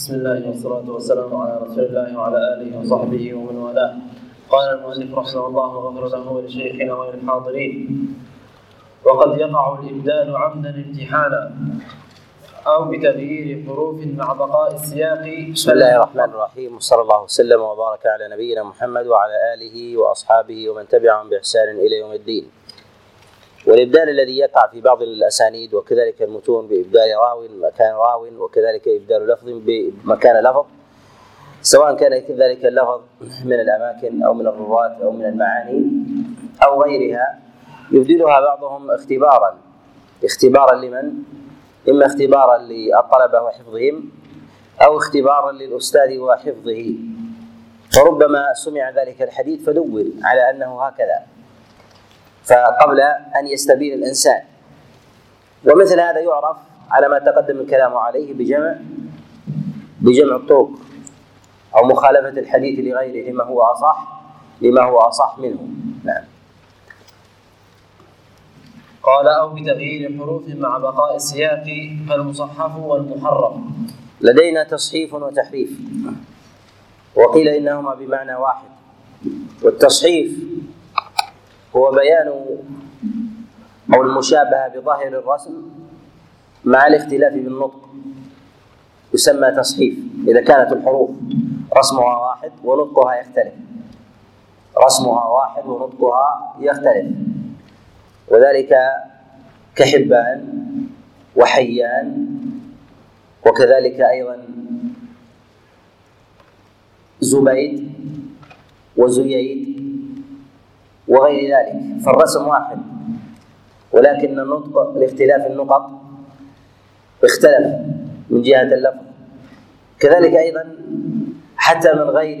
بسم الله والصلاة والسلام على رسول الله وعلى آله وصحبه ومن والاه. قال المؤلف رحمه الله وغفر له ولشيخنا وللحاضرين وقد يقع الإبدال عمدا امتحانا أو بتغيير حروف مع بقاء السياق. بسم الله الرحمن الرحيم. وصلى الله وسلم وبارك على نبينا محمد وعلى آله وأصحابه ومن تبعهم بإحسان إلى يوم الدين. والإبدال الذي يقع في بعض الأسانيد وكذلك المتون بإبدال راو مكان راو وكذلك إبدال لفظ بمكان لفظ. سواء كان ذلك اللفظ من الأماكن أو من الرواة أو من المعاني أو غيرها يبدلها بعضهم اختبارا. اختبارا لمن؟ إما اختبارا للطلبة وحفظهم أو اختبارا للأستاذ وحفظه. فربما سمع ذلك الحديث فدور على أنه هكذا. فقبل أن يستبين الإنسان. ومثل هذا يعرف على ما تقدم الكلام عليه بجمع بجمع الطرق أو مخالفة الحديث لغيره لما هو أصح لما هو أصح منه. نعم. قال أو بتغيير حروف مع بقاء السياق فالمصحف والمحرف. لدينا تصحيف وتحريف. وقيل إنهما بمعنى واحد. والتصحيف هو بيان أو المشابهة بظاهر الرسم مع الاختلاف بالنطق. يسمى تصحيف إذا كانت الحروف رسمها واحد ونطقها يختلف. رسمها واحد ونطقها يختلف. وذلك كحبان وحيان وكذلك أيضا زبيد وزييد. وغير ذلك. فالرسم واحد ولكن النطق لاختلاف النقط اختلف من جهة اللفظ. كذلك أيضا حتى من غير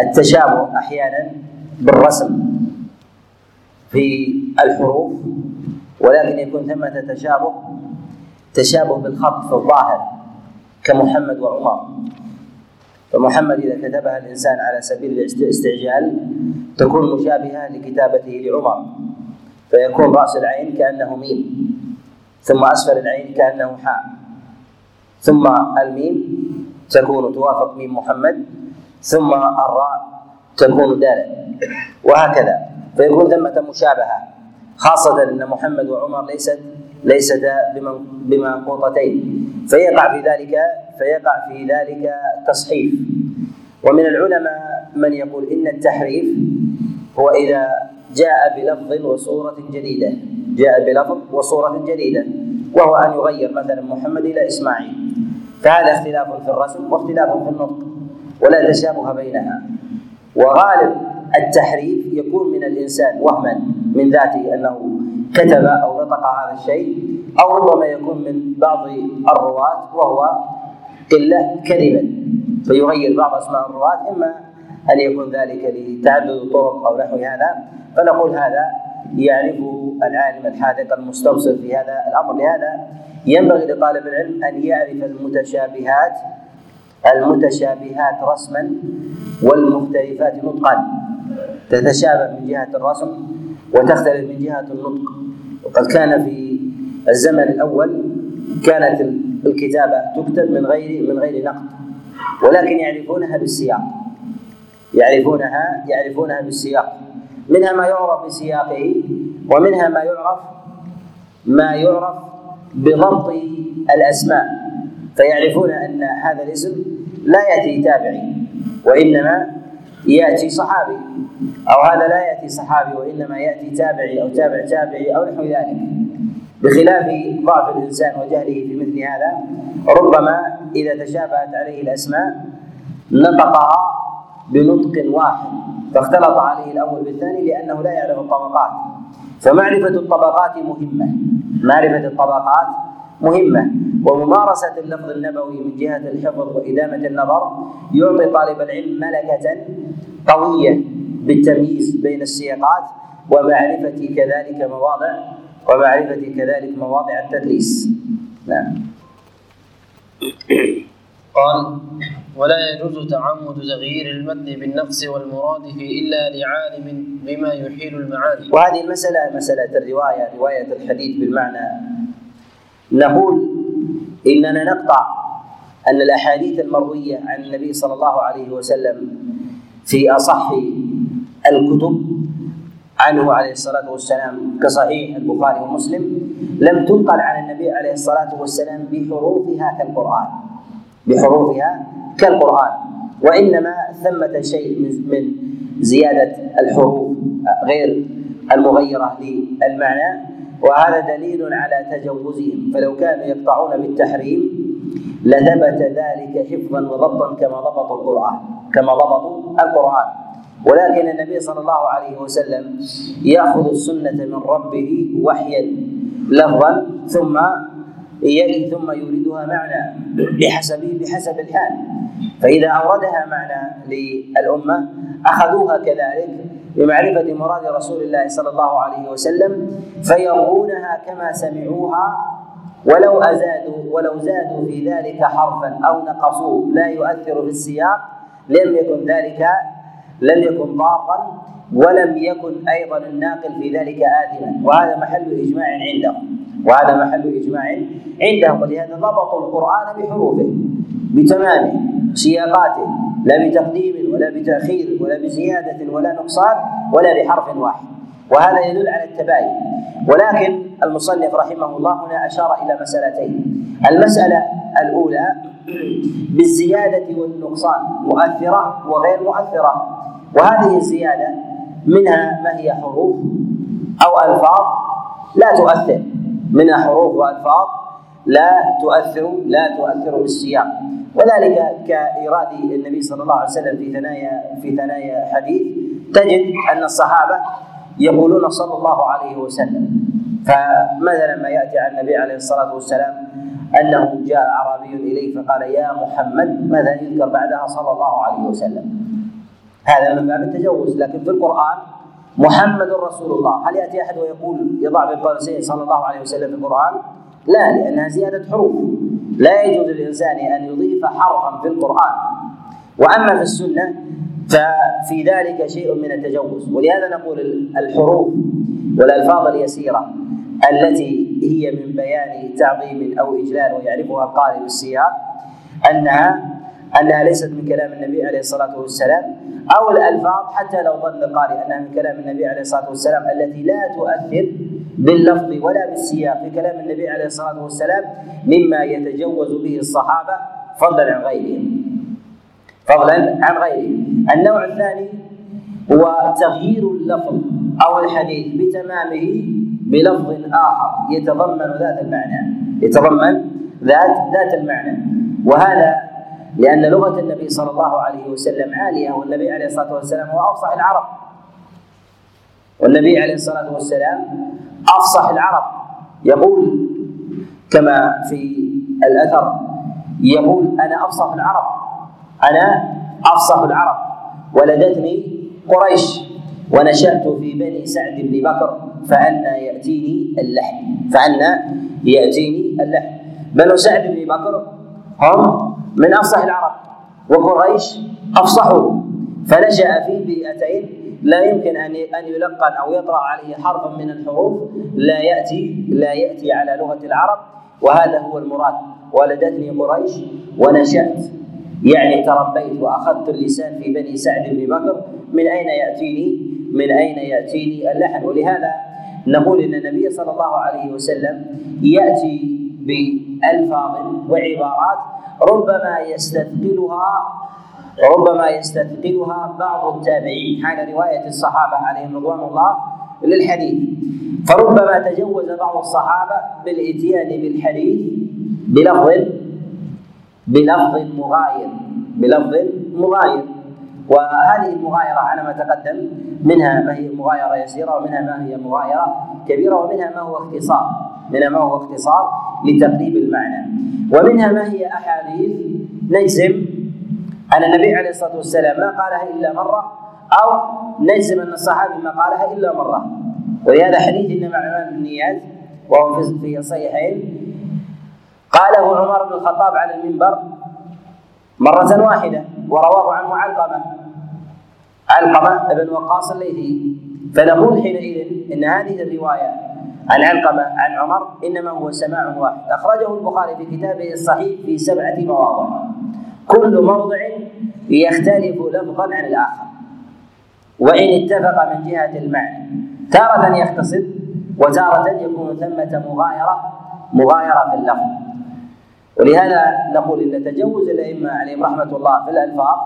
التشابه أحيانا بالرسم في الحروف ولكن يكون ثمة تشابه تشابه بالخط في الظاهر كمحمد وعمر. فمحمد إذا كتبها الإنسان على سبيل الاستعجال تكون مشابهة لكتابته لعمر فيكون رأس العين كأنه ميم ثم أسفل العين كأنه حاء ثم الميم تكون توافق ميم محمد ثم الراء تكون دالا وهكذا فيكون ثمة مشابهة خاصة أن محمد وعمر ليست ليستا بمنقوطتين فيقع في ذلك فيقع في ذلك تصحيف. ومن العلماء من يقول إن التحريف هو إذا جاء بلفظ وصورة جديدة. جاء بلفظ وصورة جديدة. وهو أن يغير مثلا محمد إلى إسماعيل. فهذا اختلاف في الرسم واختلاف في النطق. ولا تشابه بينها. وغالب التحريف يكون من الإنسان وهما من ذاته أنه كتب أو نطق هذا الشيء أو ربما يكون من بعض الرواة وهو قلة كذبا. فيغير بعض أسماء الرواة إما أن يكون ذلك لتعدد الطرق أو نحو هذا. فنقول هذا يعرف العالم الحاذق المستبصر في هذا الأمر. لهذا ينبغي لطالب العلم أن يعرف المتشابهات المتشابهات رسما والمختلفات نطقا. تتشابه من جهة الرسم وتختلف من جهة النطق. وقد كان في الزمن الأول كانت الكتابة تكتب من غير من غير نقد ولكن يعرفونها بالسياق. يعرفونها يعرفونها بالسياق. منها ما يعرف بسياقه ومنها ما يعرف ما يعرف بضبط الأسماء. فيعرفون أن هذا الاسم لا يأتي تابعي وإنما يأتي صحابي. أو هذا لا يأتي صحابي وإنما يأتي تابعي أو تابع تابعي أو نحو ذلك. بخلاف ضعف الإنسان وجهله في مثل هذا ربما إذا تشابهت عليه الأسماء نطقها بنطق واحد فاختلط عليه الأول بالثاني لأنه لا يعرف الطبقات. فمعرفة الطبقات مهمة. معرفة الطبقات مهمة. وممارسة اللفظ النبوي من جهة الحفظ وإدامة النظر يعطي طالب العلم ملكة قوية بالتمييز بين السياقات ومعرفة كذلك مواضع ومعرفة كذلك مواضع التدليس. نعم. قال ولا يجوز تعمد تغيير المتن بالنقص والمرادف إلا لعالم بما يحيل المعاني. وهذه المسألة مسألة الرواية رواية الحديث بالمعنى نقول إننا نقطع أن الأحاديث المروية عن النبي صلى الله عليه وسلم في أصح الكتب عنه عليه الصلاة والسلام كصحيح البخاري ومسلم لم تنقل عن النبي عليه الصلاة والسلام بحروفها كالقرآن بحروفها كالقرآن وإنما ثمة شيء من زيادة الحروف غير المغيرة للمعنى. وهذا دليل على تجوزهم. فلو كانوا يقطعون بالتحريم لثبت ذلك حفظا وضبطا كما ضبطوا القرآن كما ضبطوا القرآن. ولكن النبي صلى الله عليه وسلم يأخذ السنة من ربه وحيا لفظا ثم ثم يوردها معنى بحسب بحسب الحال. فإذا أوردها معنى للأمة أخذوها كذلك بمعرفة مراد رسول الله صلى الله عليه وسلم فيرونها كما سمعوها ولو أزادوا ولو زادوا في ذلك حرفا أو نقصوه لا يؤثر في السياق. لم يكن ذلك لم يكن ضارا ولم يكن أيضا الناقل في ذلك اثما. وهذا محل إجماع عندهم. وهذا محل إجماع عندهم. ولهذا ضبطوا القرآن بحروفه بتمامه سياقاته. لا بتقديم ولا بتأخير ولا بزيادة ولا نقصان ولا بحرف واحد. وهذا يدل على التباين. ولكن المصنف رحمه الله هنا أشار إلى مسألتين. المسألة الأولى بالزيادة والنقصان مؤثرة وغير مؤثرة. وهذه الزيادة منها ما هي حروف أو ألفاظ لا تؤثر. منها حروف وألفاظ لا تؤثر لا تؤثر بالسياق. وذلك كإيراد النبي صلى الله عليه وسلم في ثنايا في ثنايا حديث تجد أن الصحابة يقولون صلى الله عليه وسلم. فمثلا ما يأتي عن النبي عليه الصلاة والسلام أنه جاء أعرابي إليه فقال يا محمد ماذا يذكر بعدها صلى الله عليه وسلم؟ هذا من باب التجوز. لكن في القرآن محمد رسول الله. هل يأتي أحد ويقول يضع بالقوسين صلى الله عليه وسلم في القرآن؟ لا لأنها زيادة حروف. لا يجوز للإنسان أن يضيف حرفا في القرآن. وأما في السنة ففي ذلك شيء من التجوز. ولهذا نقول الحروف والألفاظ اليسيرة التي هي من بيان تعظيم أو إجلال ويعرفها القارئ بالسياق أنها أنها ليست من كلام النبي عليه الصلاة والسلام أو الألفاظ حتى لو ظن القارئ أنها من كلام النبي عليه الصلاة والسلام التي لا تؤثر باللفظ ولا بالسياق في كلام النبي عليه الصلاة والسلام مما يتجوز به الصحابة فضلا عن غيرهم. فضلا عن غيرهم. النوع الثاني هو تغيير اللفظ أو الحديث بتمامه بلفظ آخر يتضمن ذات المعنى يتضمن ذات ذات المعنى. وهذا لأن لغة النبي صلى الله عليه وسلم عالية والنبي عليه الصلاة والسلام هو أفصح العرب. والنبي عليه الصلاة والسلام أفصح العرب. يقول كما في الأثر يقول أنا أفصح العرب. أنا أفصح العرب. ولدتني قريش ونشأت في بني سعد بن بكر فأنا يأتيني اللحم. فأنا يأتيني اللحم. بنو سعد بن بكر هم من أفصح العرب وقريش أفصحوا. فنشا في بيئتين. لا يمكن أن أن يلقن أو يطرأ عليه حرف من الحروف. لا يأتي لا يأتي على لغة العرب. وهذا هو المراد. ولدتني قريش ونشأت. يعني تربيت وأخذت اللسان في بني سعد بن بكر. من أين يأتيني؟ من أين يأتيني اللحن؟ ولهذا نقول إن النبي صلى الله عليه وسلم يأتي بألفاظ وعبارات ربما يستثقلها ربما يستثقلها بعض التابعين. حال رواية الصحابة عليهم رضوان الله للحديث. فربما تجوز بعض الصحابة بالإتيان بالحديث بلفظ بلفظ مغاير بلفظ مغاير. وهذه المغايرة على ما تقدم منها ما هي مغايرة يسيرة ومنها ما هي مغايرة كبيرة ومنها ما هو اختصار. منها ما هو اختصار لتقريب المعنى. ومنها ما هي أحاديث نجزم أن النبي عليه الصلاة والسلام ما قالها إلا مرة أو نجزم أن الصحابي ما قالها إلا مرة. ولهذا حديث إنما أعمال النيات وهو في الصحيحين قاله عمر بن الخطاب على المنبر مرة واحدة ورواه عنه علقمة. علقمة بن وقاص الليثي. فنقول حينئذ إن هذه الرواية عن علقمة عن عمر إنما هو سماع واحد. أخرجه البخاري في كتابه الصحيح في سبعة مواضع. كل موضع يختلف لفظا عن الآخر. وإن اتفق من جهة المعنى. تارة يختصر وتارة يكون ثمة مغايرة مغايرة في اللفظ. ولهذا نقول إن تجوز الأئمة عليهم رحمة الله في الألفاظ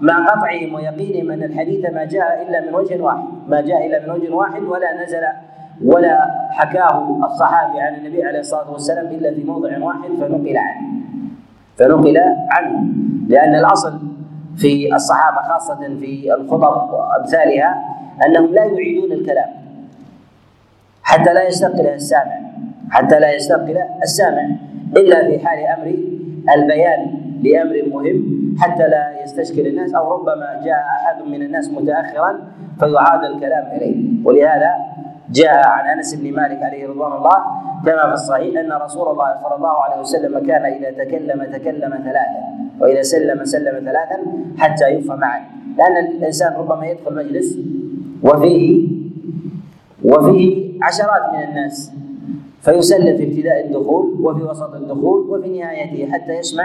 مع قطعهم ويقينهم أن الحديث ما جاء إلا من وجه واحد، ما جاء إلا من وجه واحد ولا نزل ولا حكاه الصحابي عن النبي عليه الصلاة والسلام إلا في موضع واحد فنقل عنه. فنقل عنه. لأن الأصل في الصحابة خاصة في الخطب وأمثالها أنهم لا يعيدون الكلام. حتى لا يستثقل السامع. حتى لا يستثقل السامع. إلا في حال أمر البيان لأمر مهم. حتى لا يستشكل الناس أو ربما جاء أحد من الناس متأخرا فيعاد الكلام إليه. ولهذا جاء عن أنس بن مالك عليه رضوان الله كما في الصحيح أن رسول الله صلى الله عليه وسلم كان إذا تكلم تكلم ثلاثا وإذا سلم سلم ثلاثا حتى يفهم عنه لأن الإنسان ربما يدخل مجلس وفيه وفيه عشرات من الناس فيسلم في ابتداء الدخول وفي وسط الدخول وفي نهايته حتى يسمع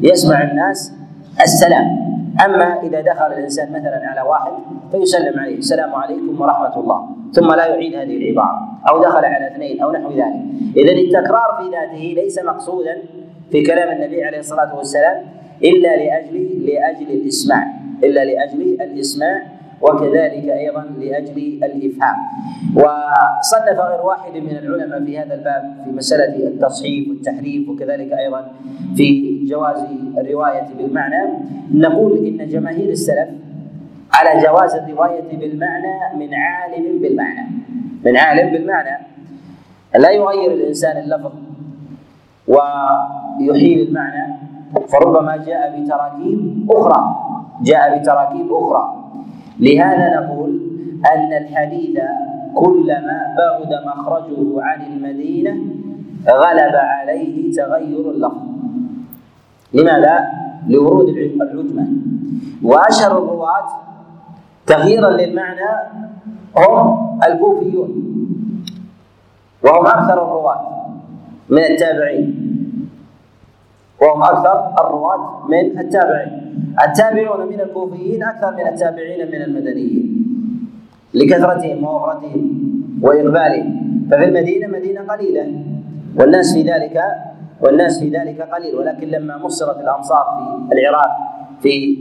يسمع الناس السلام. أما إذا دخل الإنسان مثلا على واحد فيسلم عليه السلام عليكم ورحمة الله ثم لا يعيد هذه العبارة أو دخل على اثنين أو نحو ذلك. اذا التكرار في ذاته ليس مقصودا في كلام النبي عليه الصلاة والسلام إلا لأجل لأجل الإسماع إلا لأجل الإسماع وكذلك أيضا لأجل الإفهام. وصنف غير واحد من العلماء في هذا الباب في مسألة التصحيف والتحريف وكذلك أيضا في جواز الرواية بالمعنى. نقول إن جماهير السلف على جواز الرواية بالمعنى من عالم بالمعنى. من عالم بالمعنى. لا يغير الإنسان اللفظ ويحيل المعنى فربما جاء بتراكيب أخرى. جاء بتراكيب أخرى. لهذا نقول أن الحديث كلما بعد مخرجه عن المدينة غلب عليه تغير اللفظ. لماذا؟ لورود العجمة. وأشهر الرواة تغييرا للمعنى هم الكوفيون. وهم أكثر الرواة من التابعين. وهم أكثر الرواة من التابعين. التابعون من الكوفيين أكثر من التابعين من المدنيين لكثرتهم ووفرتهم وإقبالهم. ففي المدينة مدينة قليلة والناس في ذلك والناس في ذلك قليل ولكن لما مصرت الأمصار في العراق في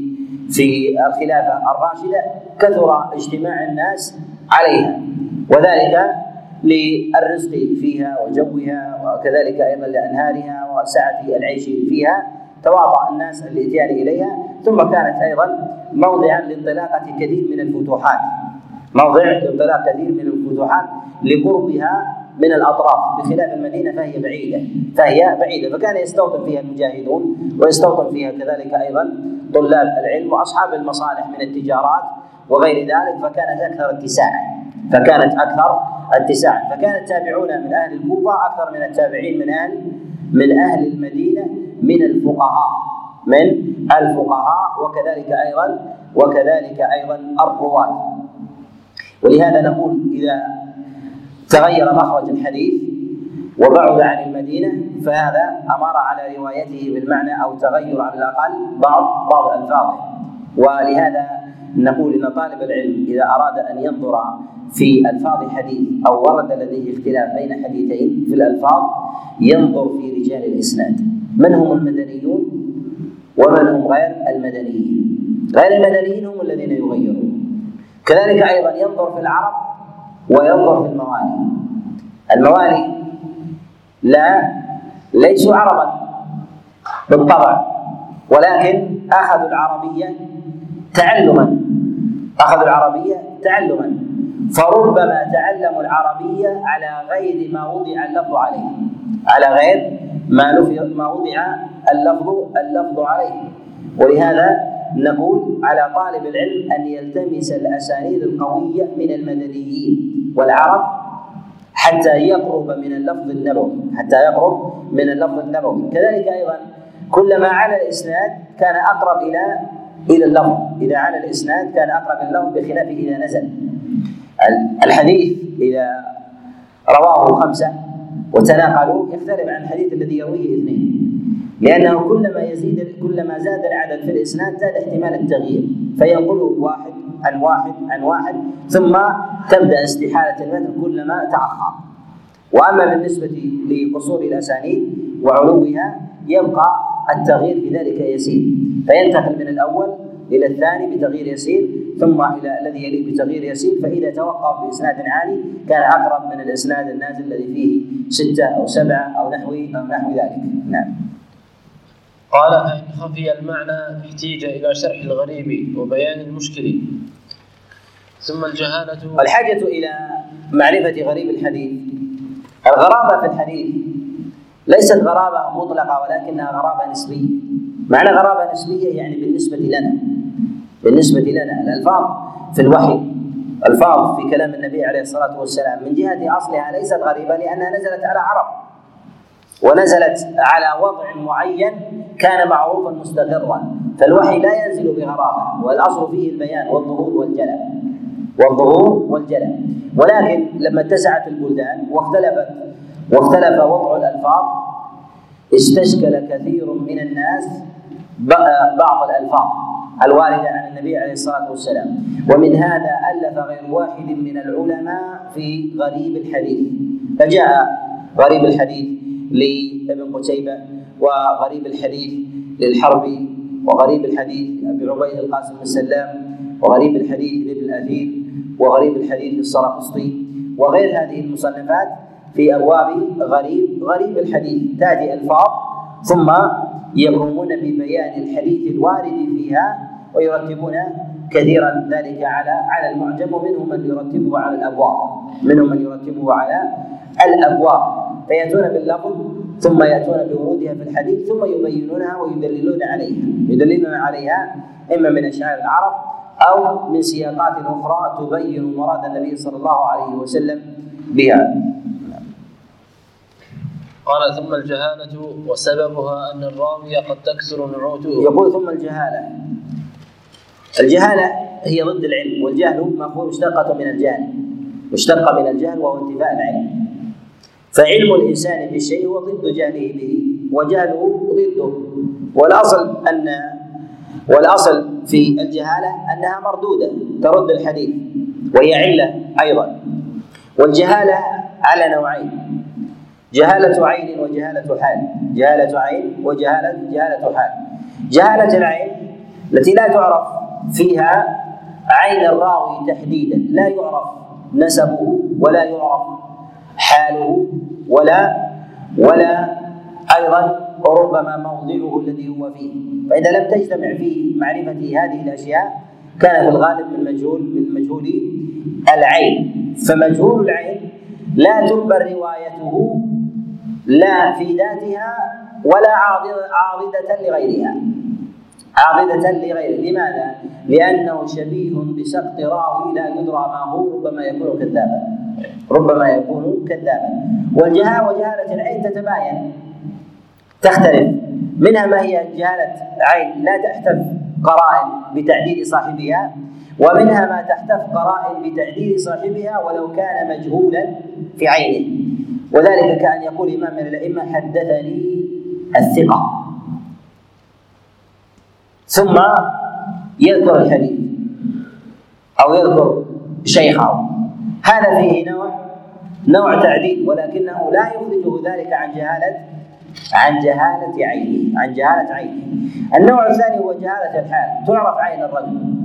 في الخلافة الراشدة كثر اجتماع الناس عليها. وذلك للرزق فيها وجوها وكذلك أيضا لأنهارها وسعة العيش فيها. تواضع الناس للاتيان إليها ثم كانت أيضا موضعا لانطلاقة كثير من الفتوحات. موضع لانطلاق كثير من الفتوحات لقربها من الأطراف بخلاف المدينة فهي بعيدة. فهي بعيدة. فكان يستوطن فيها المجاهدون ويستوطن فيها كذلك أيضا طلاب العلم وأصحاب المصالح من التجارات وغير ذلك فكانت أكثر اتساعا. فكانت أكثر اتساعا. فكان التابعون من أهل الكوفة أكثر من التابعين من أهل من أهل المدينة من الفقهاء. من الفقهاء وكذلك أيضا وكذلك أيضا الرواة. ولهذا نقول إذا تغير مخرج الحديث وبعد عن المدينة فهذا أمر على روايته بالمعنى أو تغير على الأقل بعض بعض ألفاظه. ولهذا نقول إن طالب العلم إذا أراد أن ينظر في ألفاظ حديث أو ورد لديه اختلاف بين حديثين في الألفاظ ينظر في رجال الإسناد. من هم المدنيون؟ ومن هم غير المدنيين. غير المدنيين هم الذين يغيرون. كذلك أيضا ينظر في العرب وينظر في الموالي. الموالي لا ليسوا عربا بالطبع ولكن أخذوا العربية تعلما. أخذوا العربية تعلما. فربما تعلموا العربية على غير ما وضع اللفظ عليه. على غير ما ما وضع اللفظ اللفظ عليه. ولهذا نقول على طالب العلم أن يلتمس الأسانيد القوية من المدنيين والعرب حتى يقرب من اللفظ النبوي حتى يقرب من اللفظ النبوي. كذلك أيضا كلما على الإسناد كان أقرب إلى إلى اللفظ. إذا على الإسناد كان أقرب إلى اللفظ بخلاف إذا نزل. الحديث إذا رواه خمسة وتناقلوا يختلف عن الحديث الذي يرويه اثنين لأنه كلما يزيد كلما زاد العدد في الإسناد زاد احتمال التغيير. فينقله واحد عن واحد عن واحد ثم تبدأ استحالة المتن كلما تأخر. وأما بالنسبة لقصور الأسانيد وعلوها يبقى التغيير في ذلك يسير. فينتقل من الأول إلى الثاني بتغيير يسير ثم إلى الذي يليه بتغيير يسير فإذا توقف بإسناد عالي كان أقرب من الإسناد النازل الذي فيه ستة أو سبعة أو نحو أو نحو ذلك. نعم. قال فإن خفي المعنى احتيج إلى شرح الغريب وبيان المشكل. ثم الجهالة الحاجة إلى معرفة غريب الحديث. الغرابة في الحديث ليست غرابة مطلقة ولكنها غرابة نسبية. معنى غرابة نسبية يعني بالنسبة لنا. بالنسبة لنا الألفاظ في الوحي ألفاظ في كلام النبي عليه الصلاة والسلام من جهة أصلها ليست غريبة لأنها نزلت على عرب ونزلت على وضع معين كان معروفا مستقرا. فالوحي لا ينزل بغرابة والأصل فيه البيان والظهور والجلى. والظهور والجلى. ولكن لما اتسعت البلدان واختلفت واختلف وضع الألفاظ استشكل كثير من الناس بعض الألفاظ. الواردة عن النبي عليه الصلاة والسلام. ومن هذا ألف غير واحد من العلماء في غريب الحديث. فجاء غريب الحديث لابن قتيبة وغريب الحديث للحربي وغريب الحديث لأبي عبيد القاسم بن سلام وغريب الحديث لابن الأثير وغريب الحديث للسرقسطي وغير هذه المصنفات في أبواب غريب غريب الحديث. تأتي ألفاظ ثم يقومون ببيان الحديث الوارد فيها ويرتبون كثيرا ذلك على على المعجم ومنهم من يرتبه على الأبواب. منهم من يرتبه على الأبواب. فيأتون باللفظ ثم يأتون بورودها في الحديث ثم يبينونها ويدللون عليها. يدللون عليها إما من اشعار العرب أو من سياقات أخرى تبين مراد النبي صلى الله عليه وسلم بها. قال ثم الجهالة وسببها أن الراوي قد تكثر نعوته. يقول ثم الجهالة. الجهالة هي ضد العلم والجهل مفهوم مشتقة من الجهل. مشتقة من الجهل وهو انتفاء العلم. فعلم الإنسان بالشيء هو ضد جهله به وجهله ضده. والأصل أن والأصل في الجهالة أنها مردودة ترد الحديث وهي علة أيضا. والجهالة على نوعين. جهالة عين وجهالة حال. جهالة عين وجهالة جهالة حال. جهالة العين التي لا تعرف فيها عين الراوي تحديدا. لا يعرف نسبه ولا يعرف حاله ولا ولا أيضا وربما موضعه الذي هو فيه. فإذا لم تجتمع في معرفة هذه الأشياء كان في الغالب من مجهول من مجهول العين. فمجهول العين لا تقبل روايته لا في ذاتها ولا عاضدة لغيرها. عاضدة لغيره. لماذا؟ لأنه شبيه بسقط راوي لا يدرى ما هو ربما يكون كذابا. ربما يكون كذابا. والجهالة وجهالة العين تتباين تختلف. منها ما هي جهالة عين لا تحتف قرائن بتعديل صاحبها ومنها ما تحتف قرائن بتعديل صاحبها ولو كان مجهولا في عينه. وذلك كأن يقول إمام من الأئمة حدثني الثقة. ثم يذكر الحديث أو يذكر شيخه. هذا فيه نوع نوع تعديل ولكنه لا يخرجه ذلك عن جهالة عن جهالة عينه عن جهالة عينه. النوع الثاني هو جهالة الحال. تعرف عين الرجل.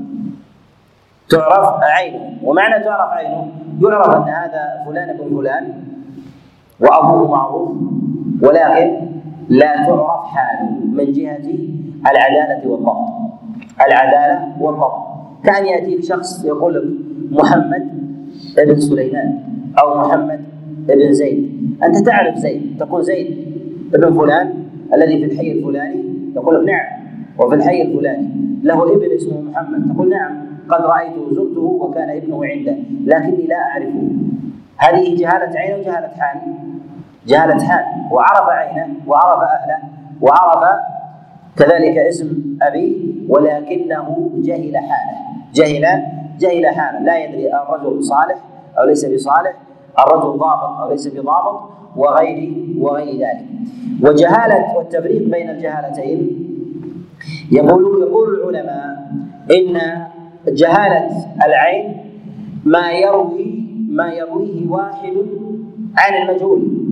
تعرف عينه. ومعنى تعرف عينه؟ يعرف أن هذا فلان بن فلان. وأبوه معروف ولكن لا تعرف حاله من جهة العدالة والضبط. العدالة والضبط. كأن يأتيك شخص يقول لك محمد ابن سليمان أو محمد ابن زيد. أنت تعرف زيد. تقول زيد ابن فلان الذي في الحي الفلاني؟ يقول لك نعم. وفي الحي الفلاني له ابن اسمه محمد. تقول نعم. قد رأيته زرته وكان ابنه عنده. لكني لا أعرفه. هذه جهالة عين وجهالة حال. جهالة حال وعرف عينه وعرف أهله وعرف كذلك اسم أبيه ولكنه جهل حاله. جهل جهل حاله. لا يدري الرجل صالح أو ليس بصالح الرجل ضابط أو ليس بضابط وغير وغير ذلك. وجهالة والتفريق بين الجهالتين يقول يقول العلماء إن جهالة العين ما يروي ما يرويه واحد عن المجهول.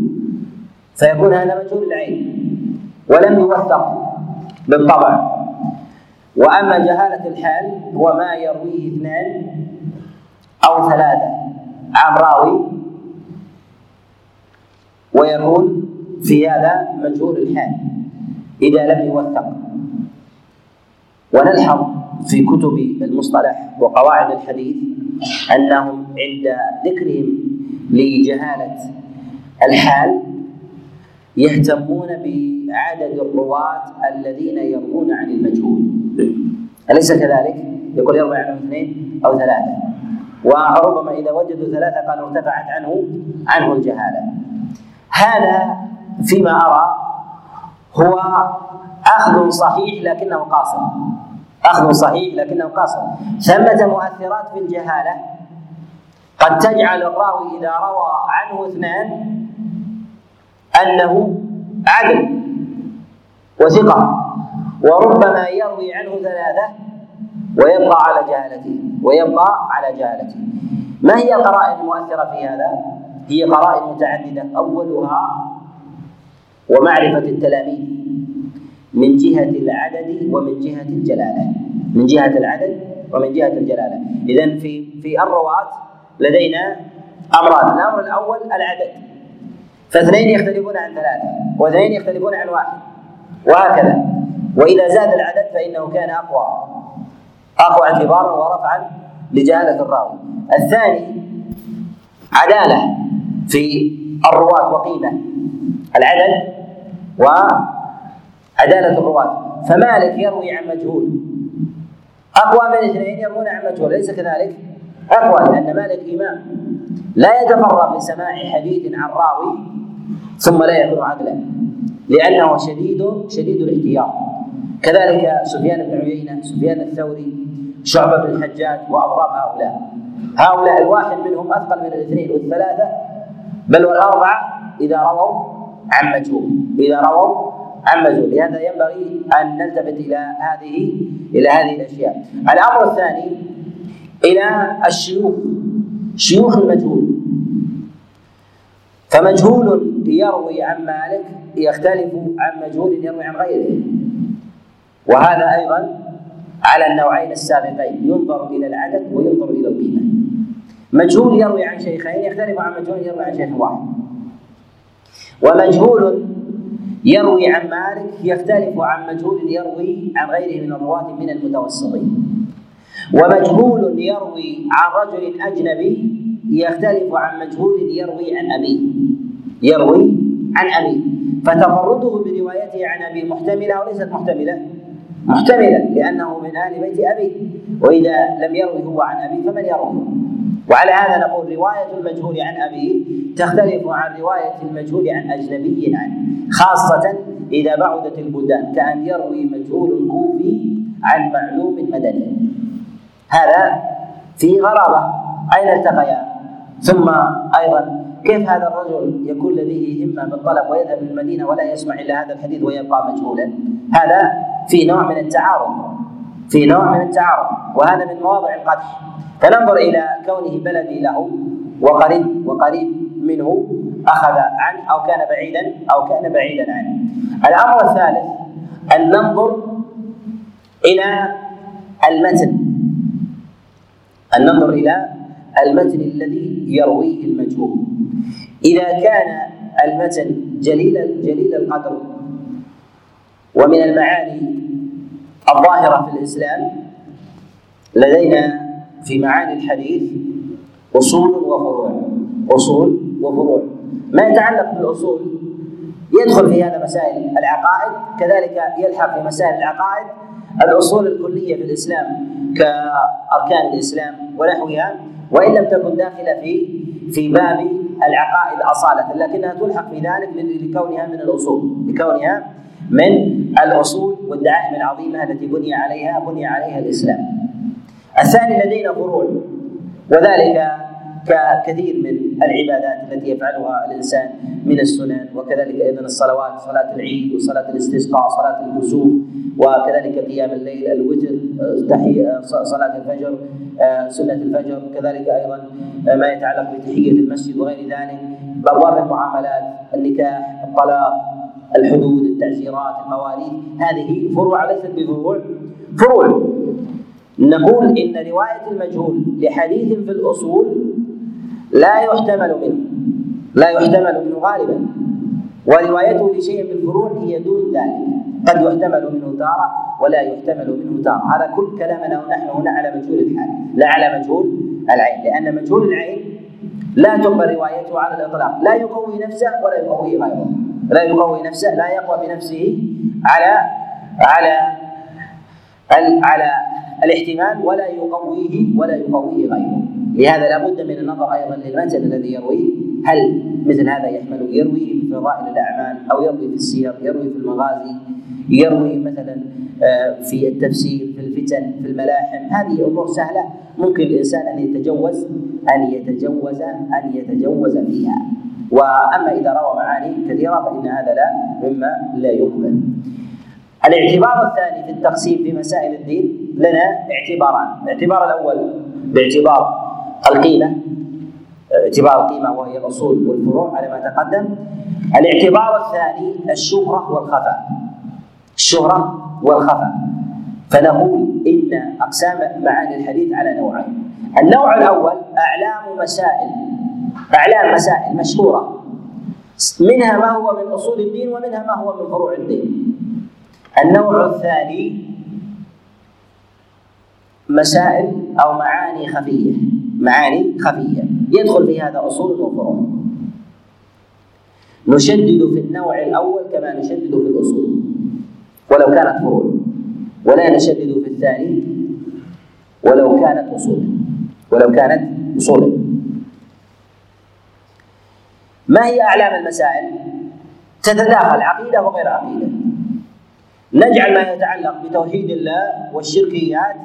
فيكون هذا مجهول العين ولم يوثق بالطبع. وأما جهالة الحال هو ما يرويه اثنان أو ثلاثة. عن راوي ويكون في هذا مجهول الحال. إذا لم يوثق. ونلحظ في كتب المصطلح وقواعد الحديث أنهم عند ذكرهم لجهالة الحال يهتمون بعدد الرواة الذين يروون عن المجهول. أليس كذلك؟ يقول يروي عنه اثنين أو ثلاثة. وربما إذا وجدوا ثلاثة قالوا ارتفعت عنه عنه الجهالة. هذا فيما أرى هو أخذ صحيح لكنه قاصر. أخذ صحيح لكنه قاصر. ثمة مؤثرات في الجهالة. قد تجعل الراوي إذا روى عنه اثنان أنه عدل وثقة وربما يروي عنه ثلاثة ويبقى على جهالته ويبقى على جهالته. ما هي القرائن المؤثرة في هذا؟ هي قرائن متعددة أولها ومعرفة التلاميذ من جهة العدد ومن جهة الجلالة. من جهة العدد ومن جهة الجلالة. إذا في في الرواة لدينا أمران. الأمر الأول العدد. فاثنين يختلفون عن ثلاثة واثنين يختلفون عن واحد. وهكذا. وإذا زاد العدد فإنه كان أقوى. أقوى اعتبارا ورفعا لجهالة الراوي. الثاني عدالة في الرواة وقيمة. العدد وعدالة الرواة. فمالك يروي عن مجهول. أقوى من اثنين يروون عن مجهول. أليس كذلك؟ أقوى لأن مالك إمام. لا يتفرغ لسماع حديث عن راوي ثم لا يكون عدلا. لأنه شديد شديد الاحتياط. كذلك سفيان بن عيينة سفيان الثوري شعبة بن الحجاج وأضراب هؤلاء. هؤلاء الواحد منهم أثقل من الاثنين والثلاثة بل والأربعة إذا رووا عن مجهول. إذا رووا عن مجهول. لهذا ينبغي أن نلتفت إلى هذه إلى هذه الأشياء. الأمر الثاني إلى الشيوخ. شيوخ المجهول. فمجهول يروي عن مالك يختلف عن مجهول يروي عن غيره. وهذا أيضا على النوعين السابقين ينظر إلى العدد وينظر إلى القيمة. مجهول يروي عن شيخين يختلف عن مجهول يروي عن شيخ واحد. ومجهول يروي عن مالك يختلف عن مجهول يروي عن غيره من الرواة من المتوسطين. ومجهول يروي عن رجل أجنبي يختلف عن مجهول يروي عن أبيه يروي عن أبيه فتفرده بروايته عن أبيه محتملة وليست محتملة. محتملة لأنه من أهل بيت أبيه وإذا لم يروي هو عن أبيه فمن يروي؟ وعلى هذا نقول رواية المجهول عن أبيه تختلف عن رواية المجهول عن أجنبي عنه. خاصة إذا بعدت البلدان كأن يروي مجهول كوفي عن معلوم مدني. هذا في غرابة. أين التقيا؟ ثم أيضا كيف هذا الرجل يكون لديه همة بالطلب ويذهب للمدينة ولا يسمع إلا هذا الحديث ويبقى مجهولا؟ هذا في نوع من التعارض في نوع من التعارض وهذا من مواضع القدح. فننظر إلى كونه بلدي له وقريب وقريب منه أخذ عنه أو كان بعيدا أو كان بعيدا عنه. الأمر الثالث أن ننظر إلى المتن. أن ننظر إلى المتن الذي يرويه المجهول. إذا كان المتن جليل جليل القدر ومن المعاني الظاهرة في الإسلام لدينا في معاني الحديث أصول وفروع. أصول وفروع. ما يتعلق بالأصول يدخل في هذا مسائل العقائد كذلك يلحق في مسائل العقائد. الأصول الكلية في الإسلام كأركان الإسلام ونحوها وإن لم تكن داخلة في في باب العقائد أصالة لكنها تلحق في ذلك لكونها من الأصول لكونها من الأصول والدعائم العظيمة التي بني عليها بني عليها الإسلام. الثاني لدينا فروع وذلك ككثير من العبادات التي يفعلها الإنسان من السنن وكذلك أيضا الصلوات صلاة العيد وصلاة الاستسقاء صلاة الكسوف وكذلك قيام الليل الوتر تحيه صلاة الفجر سنة الفجر كذلك أيضا ما يتعلق بتحية المسجد وغير ذلك بأبواب المعاملات النكاح الطلاق الحدود التعزيرات المواريث هذه فروع ليست بفروع. فروع. نقول إن رواية المجهول لحديث في الأصول لا يحتمل منه. لا يحتمل منه غالبا. وروايته لشيء بالفروع هي دون ذلك. قد يحتمل منه تارة ولا يحتمل منه تارة. هذا كل كلامنا نحن هنا على مجهول الحال. لا على مجهول العين. لأن مجهول العين لا تقبل روايته على الإطلاق. لا يقوي نفسه ولا يقوي غيره. لا يقوي نفسه لا يقوى بنفسه على على على الاحتمال ولا يقويه ولا يقويه غيره. لهذا لا بد من النظر أيضا للمتن الذي يرويه. هل مثل هذا يحمل يروي في فضائل الأعمال أو يروي في السير يروي في المغازي يروي مثلا آه، في التفسير في الفتن في الملاحم؟ هذه أمور سهلة. ممكن الإنسان أن يتجوز أن يتجوز أن يتجوز فيها. وأما إذا روى معاني كثيرة فإن هذا لا مما لا يقبل. الاعتبار الثاني في التقسيم في مسائل الدين لنا اعتباران. الاعتبار الأول باعتبار القيمة اعتبار القيمة وهي الأصول والفروع على ما تقدم. الاعتبار الثاني الشهرة والخفاء. الشهرة والخفاء. فنقول إن أقسام معاني الحديث على نوعين. النوع الأول أعلام مسائل أعلام مسائل مشهورة. منها ما هو من أصول الدين ومنها ما هو من فروع الدين. النوع الثاني مسائل أو معاني خفية. معاني خفية. يدخل في هذا أصول وفروع. نشدد في النوع الأول كما نشدد في الأصول. ولو كانت فروع. ولا نشدد في الثاني. ولو كانت اصولا ولو كانت اصولا ما هي أعلام المسائل؟ تتداخل عقيدة وغير عقيدة. نجعل ما يتعلق بتوحيد الله والشركيات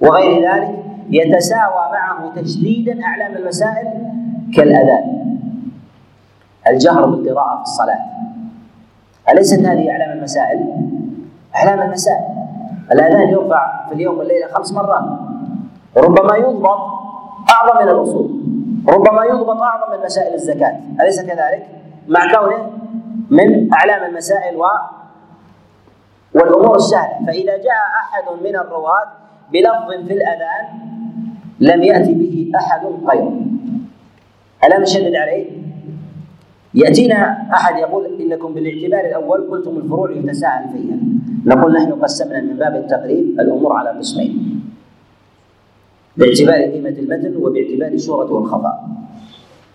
وغير ذلك يتساوى معه تشديدا أعلام المسائل كالأذان. الجهر بالقراءة في الصلاة. أليست هذه أعلام المسائل؟ أعلام المسائل. الأذان يرفع في اليوم والليلة خمس مرات. ربما يضبط أعظم من الأصول. ربما يضبط أعظم من مسائل الزكاة. أليس كذلك؟ مع كونه من أعلام المسائل و والأمور السهلة. فإذا جاء أحد من الرواه بلفظ في الأذان لم يأتي به أحد غيره. ألا نشدد عليه؟ يأتينا أحد يقول إنكم بالاعتبار الأول قلتم الفروع يتساهل فيها. نقول نحن قسمنا من باب التقريب الأمور على قسمين. باعتبار قيمة المتن وباعتبار الشهرة والخفاء.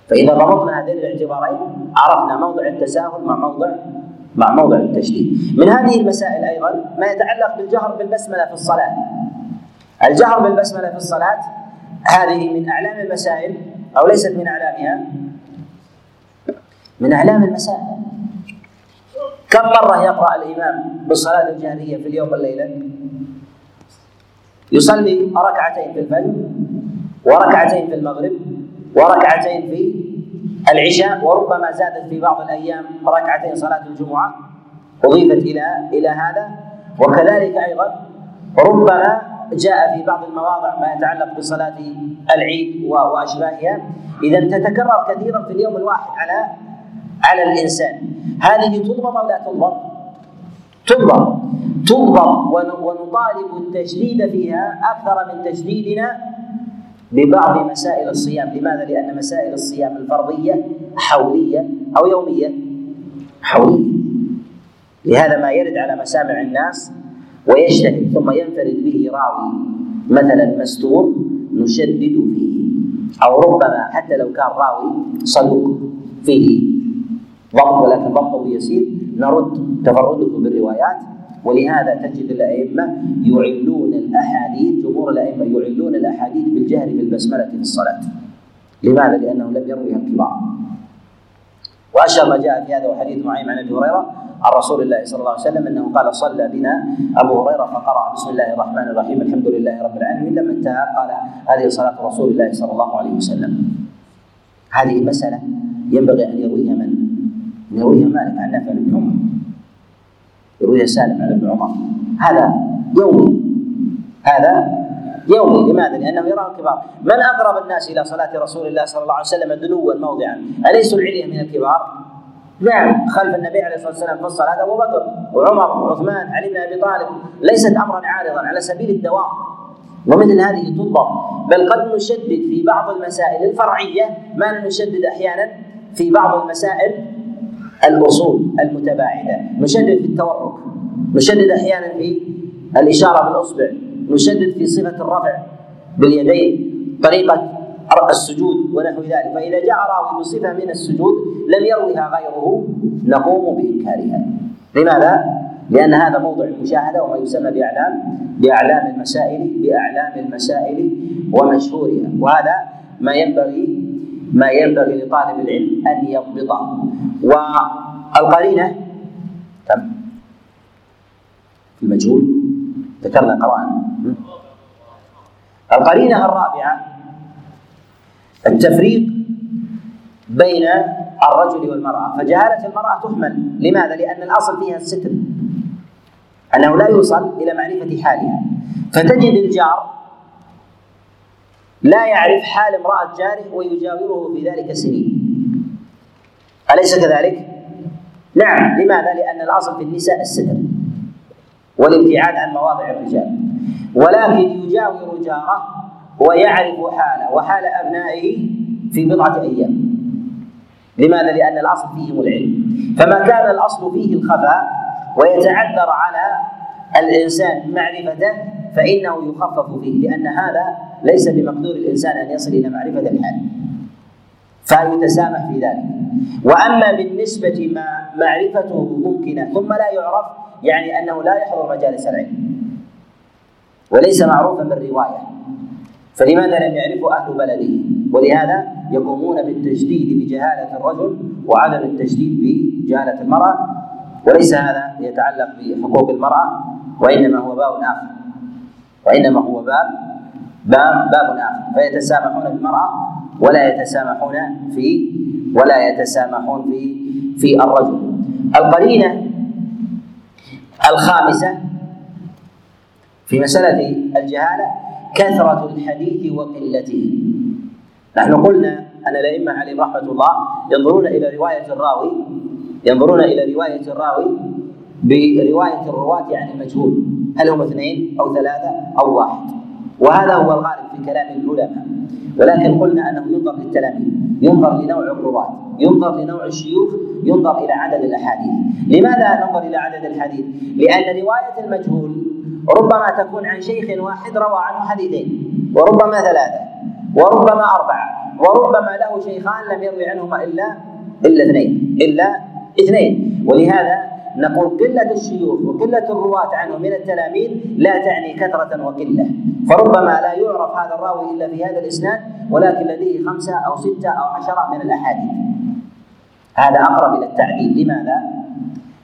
فإذا ضبطنا هذين الاعتبارين عرفنا موضع التساهل مع موضع مع موضع التشديد. من هذه المسائل أيضا ما يتعلق بالجهر بالبسملة في الصلاة. الجهر بالبسملة في الصلاة هذه من أعلام المسائل أو ليست من أعلامها؟ من أعلام المسائل. كم مرة يقرأ الإمام بالصلاة الجهرية في اليوم والليلة؟ يصلي ركعتين في الفجر وركعتين في المغرب وركعتين في العشاء وربما زادت في بعض الأيام ركعتين صلاة الجمعة. أضيفت إلى إلى هذا. وكذلك أيضا ربما جاء في بعض المواضع ما يتعلق بصلاة العيد وأشباهها. إذا تتكرر كثيرا في اليوم الواحد على على الإنسان. هذه تضبط أو لا تضبط؟ تضبط. تضبط ونطالب التجديد فيها أكثر من تجديدنا ببعض مسائل الصيام. لماذا؟ لأن مسائل الصيام الفرضية حولية أو يومية. حولية. لهذا ما يرد على مسامع الناس ويجتهد ثم ينفرد به راوي مثلا مستور نشدد فيه. أو ربما حتى لو كان راوي صدوق فيه. ضبط ولكن ضبطه يسير. نرد تفرده بالروايات. ولهذا تجد الأئمة يعلون الأحاديث جمهور الأئمة يعلون الأحاديث بالجهر بالبسملة في الصلاة. لماذا؟ لأنه لم يرويها الكبار. واشهر ما جاء في هذا وحديث معين عن أبي هريرة عن رسول الله صلى الله عليه وسلم أنه قال صلى بنا أبو هريرة فقرأ بسم الله الرحمن الرحيم الحمد لله رب العالمين لما انتهى قال هذه صلاة رسول الله صلى الله عليه وسلم. هذه المسألة ينبغي أن يرويها من؟ ان يرويها مالك عن نافع بن عمر. يرويها سالم عن ابن عمر. هذا يومي. هذا يومي لماذا؟ لأنه يراه الكبار من أقرب الناس إلى صلاة رسول الله صلى الله عليه وسلم دنوا موضعا؟ اليسوا العلية من الكبار؟ نعم خلف النبي عليه الصلاة والسلام في الصلاة أبو بكر وعمر وعثمان علي بن أبي طالب. ليست امرا عارضا على سبيل الدوام. ومثل هذه تضبط بل قد نشدد في بعض المسائل الفرعية ما نشدد أحيانا في بعض المسائل الأصول المتباعدة. نشدد في التورك نشدد أحيانا في الإشارة بالأصبع. نشدد في صفة الرفع باليدين طريقة السجود ونحو ذلك. فإذا جاء راوي بصفة من السجود لم يروها غيره نقوم بإنكارها. لماذا؟ لأن هذا موضع المشاهدة وما يسمى بأعلام بأعلام المسائل بأعلام المسائل ومشهورها. وهذا ما ينبغي ما ينبغي لطالب العلم أن يضبطه. والقرينة كم؟ المجهول. ذكرنا قرآن القرينة الرابعة التفريق بين الرجل والمرأة. فجهالة المرأة تحمل لماذا؟ لأن الأصل فيها الستر. أنه لا يوصل إلى معرفة حالها. فتجد الجار لا يعرف حال امرأة جاره ويجاوره في ذلك سنين. أليس كذلك؟ نعم. لماذا؟ لأن الأصل في النساء الستر. والابتعاد عن مواضع الرجال. ولكن يجاور جاره ويعرف حاله وحال أبنائه في بضعة أيام. لماذا؟ لأن الأصل فيهم العلم فما كان الأصل فيه الخفاء ويتعذر على الإنسان معرفته فإنه يخفف فيه لأن هذا ليس بمقدور الإنسان أن يصل إلى معرفة الحال. فيتسامح في ذلك. وأما بالنسبة ما معرفته ممكنة ثم لا يعرف يعني أنه لا يحضر مجالس العلم. وليس معروفا بالرواية. فلماذا لم يعرفه أهل بلده؟ ولهذا يقومون بالتجديد بجهالة الرجل وعدم التجديد بجهالة المرأة. وليس هذا يتعلق بحقوق المرأة وإنما هو باب آخر. وإنما هو باب باب باب آخر. فيتسامحون في المرأة ولا يتسامحون في ولا يتسامحون في في الرجل. القرينة الخامسة في مسألة الجهالة كثرة الحديث وقلته. نحن قلنا أن الأئمة عليهم رحمة الله ينظرون إلى رواية الراوي ينظرون إلى رواية الراوي برواية الرواة عن المجهول هل هم اثنين أو ثلاثة أو واحد؟ وهذا هو الغالب في كلام العلماء. ولكن قلنا أنه ينظر للتلاميذ ينظر لنوع الرواة ينظر لنوع الشيوخ ينظر إلى عدد الأحاديث. لماذا ننظر إلى عدد الحديث؟ لأن رواية المجهول ربما تكون عن شيخ واحد روى عنه حديثين وربما ثلاثة وربما أربعة وربما له شيخان لم يروي عنهما إلا إلا اثنين إلا اثنين. ولهذا نقول قلة الشيوخ وقلة الرواة عنه من التلاميذ لا تعني كثرة وقلة. فربما لا يعرف هذا الراوي إلا في هذا الإسناد ولكن لديه خمسة أو ستة أو عشرة من الأحاديث. هذا أقرب إلى التعديل. لماذا؟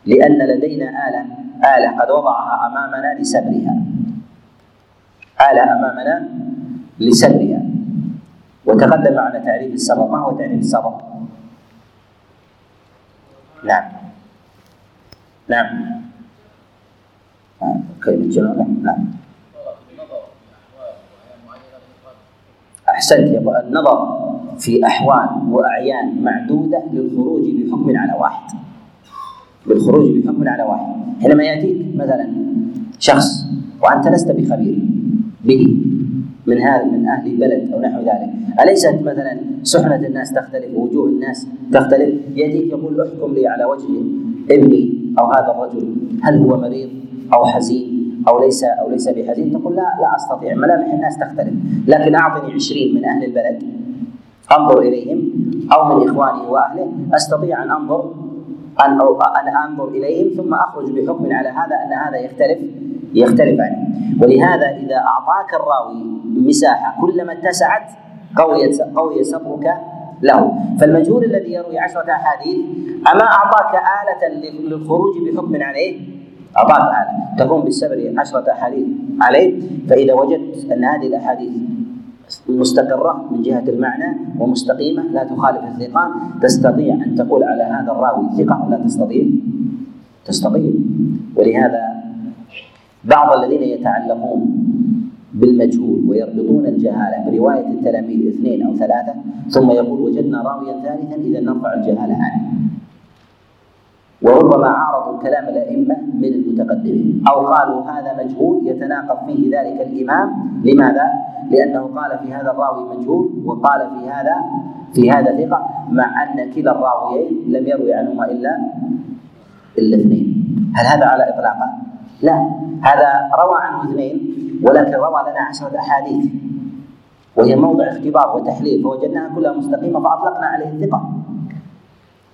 لأن لدينا آلة آلة قد وضعها أمامنا لسبرها. آلة أمامنا لسبرها. وتقدم معنا تعريف السبب. ما هو تعريف السبب؟ نعم. نعم. آه، كلمة جلالة نعم أحسنت يقول النظر في أحوال وأعيان معدودة للخروج بحكم على واحد. بالخروج بحكم على واحد. حينما يأتيك مثلا شخص وأنت لست بخبير به من هذا من أهل البلد أو نحو ذلك، أليست مثلا سحنه الناس تختلف ووجوه الناس تختلف، يأتيك يقول أحكم لي على وجه ابني أو هذا الرجل هل هو مريض أو حزين أو ليس أو ليس بحزين؟ تقول لا لا أستطيع، ملامح الناس تختلف، لكن أعطني عشرين من أهل البلد. أنظر إليهم. أو من إخواني وأهله. أستطيع أن انظر أن أن أنظر إليهم ثم أخرج بحكم على هذا أن هذا يختلف يختلف عنه ولهذا إذا أعطاك الراوي مساحة كلما اتسعت قوي قوي صبرك له فالمجهول الذي يروي عشرة أحاديث أما أعطاك آلة للخروج بحكم عليه أعطاك آلة. تقوم بالسبر عشرة أحاديث عليه فإذا وجدت أن هذه الأحاديث مستقرة من جهة المعنى ومستقيمة لا تخالف الثقان تستطيع أن تقول على هذا الراوي ثقة ولا تستطيع؟ تستطيع. ولهذا بعض الذين يتعلقون بالمجهول ويربطون الجهالة برواية التلاميذ اثنين أو ثلاثة ثم يقول وجدنا راويا ثالثا إذا نرفع الجهالة عنه وربما عارضوا كلام الأئمة من المتقدمين أو قالوا هذا مجهول يتناقض فيه ذلك الإمام لماذا؟ لأنه قال في هذا الراوي مجهول وقال في هذا في هذا ثقة مع أن كلا الراويين لم يروي عنهما إلا إلا اثنين هل هذا على إطلاقه؟ لا هذا روى عنه اثنين ولكن روى لنا عشرة أحاديث. وهي موضع اختبار وتحليل فوجدناها كلها مستقيمة فأطلقنا عليه الثقة.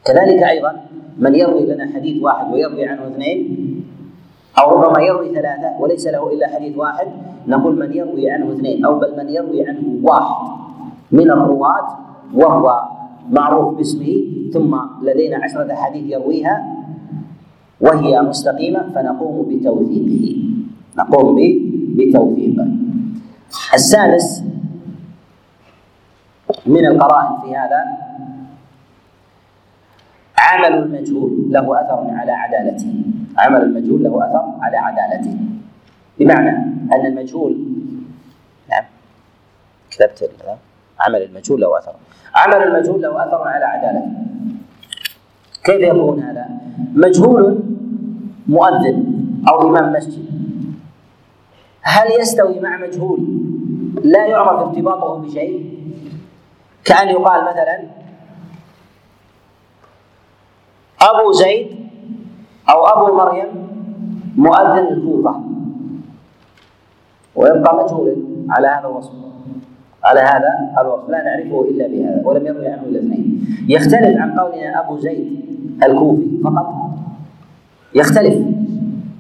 كذلك أيضا من يروي لنا حديث واحد ويروي عنه اثنين أو ربما يروي ثلاثة وليس له إلا حديث واحد نقول من يروي عنه اثنين أو بل من يروي عنه واحد من الرواة وهو معروف باسمه ثم لدينا عشرة أحاديث يرويها. وهي مستقيمة فنقوم بتوثيقه. نقوم بتوثيقه السادس من القرائن في هذا عمل المجهول له أثر على عدالته. عمل المجهول له أثر على عدالته. بمعنى أن المجهول نعم كتبت عمل المجهول له أثر. عمل المجهول له أثر على عدالته. كيف يكون هذا؟ مجهول مؤذن أو إمام مسجد. هل يستوي مع مجهول؟ لا يعرف ارتباطه بشيء. كأن يقال مثلا أبو زيد أو أبو مريم مؤذن الكوفة. ويبقى مجهولا على هذا الوصف. على هذا؟ الوصف لا نعرفه إلا بهذا ولم يروي عنه إلا اثنين. يختلف عن قولنا أبو زيد الكوفي فقط. يختلف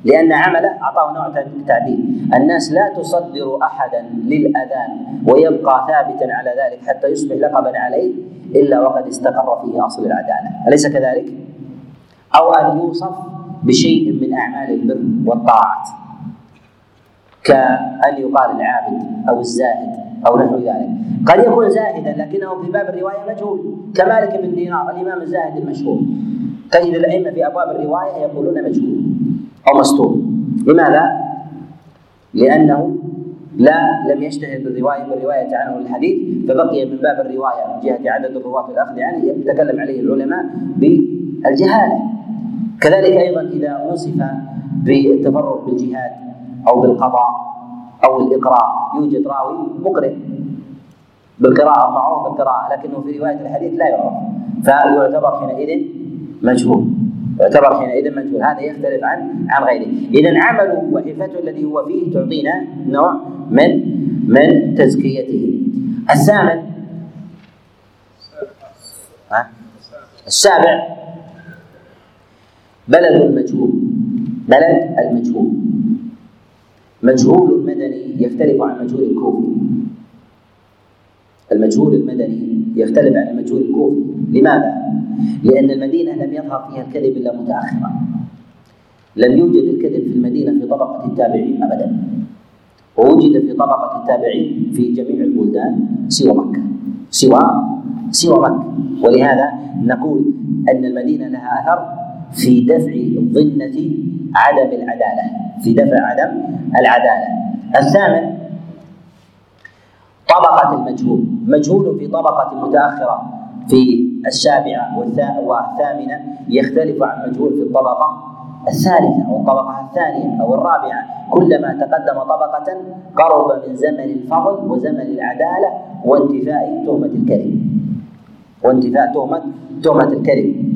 لأن عمله أعطاه نوع تعديل. الناس لا تصدر أحدا للأذان ويبقى ثابتا على ذلك حتى يصبح لقبا عليه إلا وقد استقر فيه أصل العدالة. أليس كذلك؟ أو أن يوصف بشيء من أعمال البر والطاعات. كأن يقال العابد أو الزاهد أو نحو ذلك. قد يكون زاهدا لكنه في باب الرواية مجهول كمالك بن دينار الإمام الزاهد المشهور. تجد الأئمة في أبواب الرواية يقولون مجهول أو مستور لماذا؟ لأنه لا لم يشتهر بالرواية بالرواية عنه الحديث فبقي من باب الرواية من جهة عدد الرواة الأخذ عنه يتكلم عليه العلماء بالجهالة. كذلك أيضا إذا وصف بالتفرغ بالجهاد أو بالقضاء أو الإقراء يوجد راوي مقرئ بالقراءة معروف بالقراءة لكنه في رواية الحديث لا يعرف. فيعتبر حينئذ مجهول. يعتبر حينئذ مجهول. هذا يختلف عن عن غيره. اذا عمله وحرفته الذي هو فيه تعطينا نوع من من تزكيته. الثامن؟ السابع بلد المجهول. بلد المجهول. مجهول المدني يختلف عن مجهول الكوفي. المجهول المدني يختلف عن المجهول الكوفي. لماذا؟ لأن المدينة لم يظهر فيها الكذب إلا متأخرا. لم يوجد الكذب في المدينة في طبقة التابعين أبدا. ووجد في طبقة التابعين في جميع البلدان سوى مكة. سوى سوى مكة. ولهذا نقول أن المدينة لها أثر في دفع ظنة عدم العدالة. في دفع عدم العدالة. الثامن طبقة المجهول. مجهول في طبقة متأخرة في السابعة والثامنة يختلف عن مجهول في الطبقة الثالثة أو الطبقة الثانية أو الرابعة. كلما تقدم طبقة قرب من زمن الفضل وزمن العدالة وانتفاء تهمة الكذب. وانتفاء تهمة تهمة الكذب.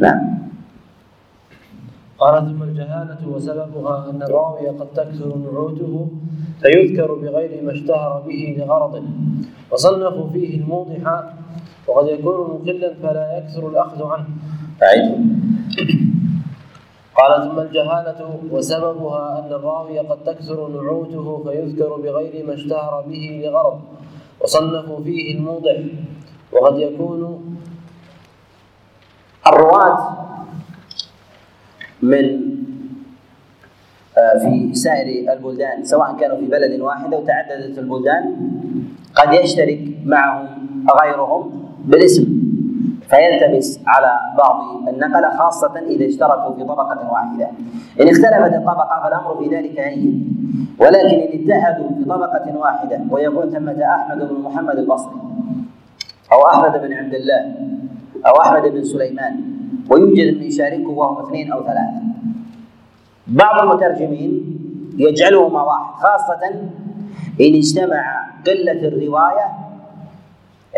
نعم. قال ثم الجهالة وسببها أن الراوي قد تكثر نعوته فيذكر بغير ما اشتهر به لغرض. وصنفوا فيه الموضح وقد يكون مقلا فلا يكثر الأخذ عنه. أعيد قال ثم الجهالة وسببها أن الراوي قد تكثر نعوته فيذكر بغير ما اشتهر به لغرض. وصنفوا فيه الموضح وقد يكون الرواة من آه، في سائر البلدان سواء كانوا في بلد واحد أو تعددت البلدان قد يشترك معهم غيرهم بالاسم فيلتبس على بعض النقلة خاصة إذا اشتركوا في طبقة واحدة. إن اختلفت الطبقة فالأمر في ذلك هين ولكن إن اتحدوا في طبقة واحدة ويكون ثمة أحمد بن محمد البصري أو أحمد بن عبد الله أو أحمد بن سليمان ويوجد من يشاركه وهم اثنين أو ثلاثة. بعض المترجمين يجعلهما واحد خاصة إن اجتمع قلة الرواية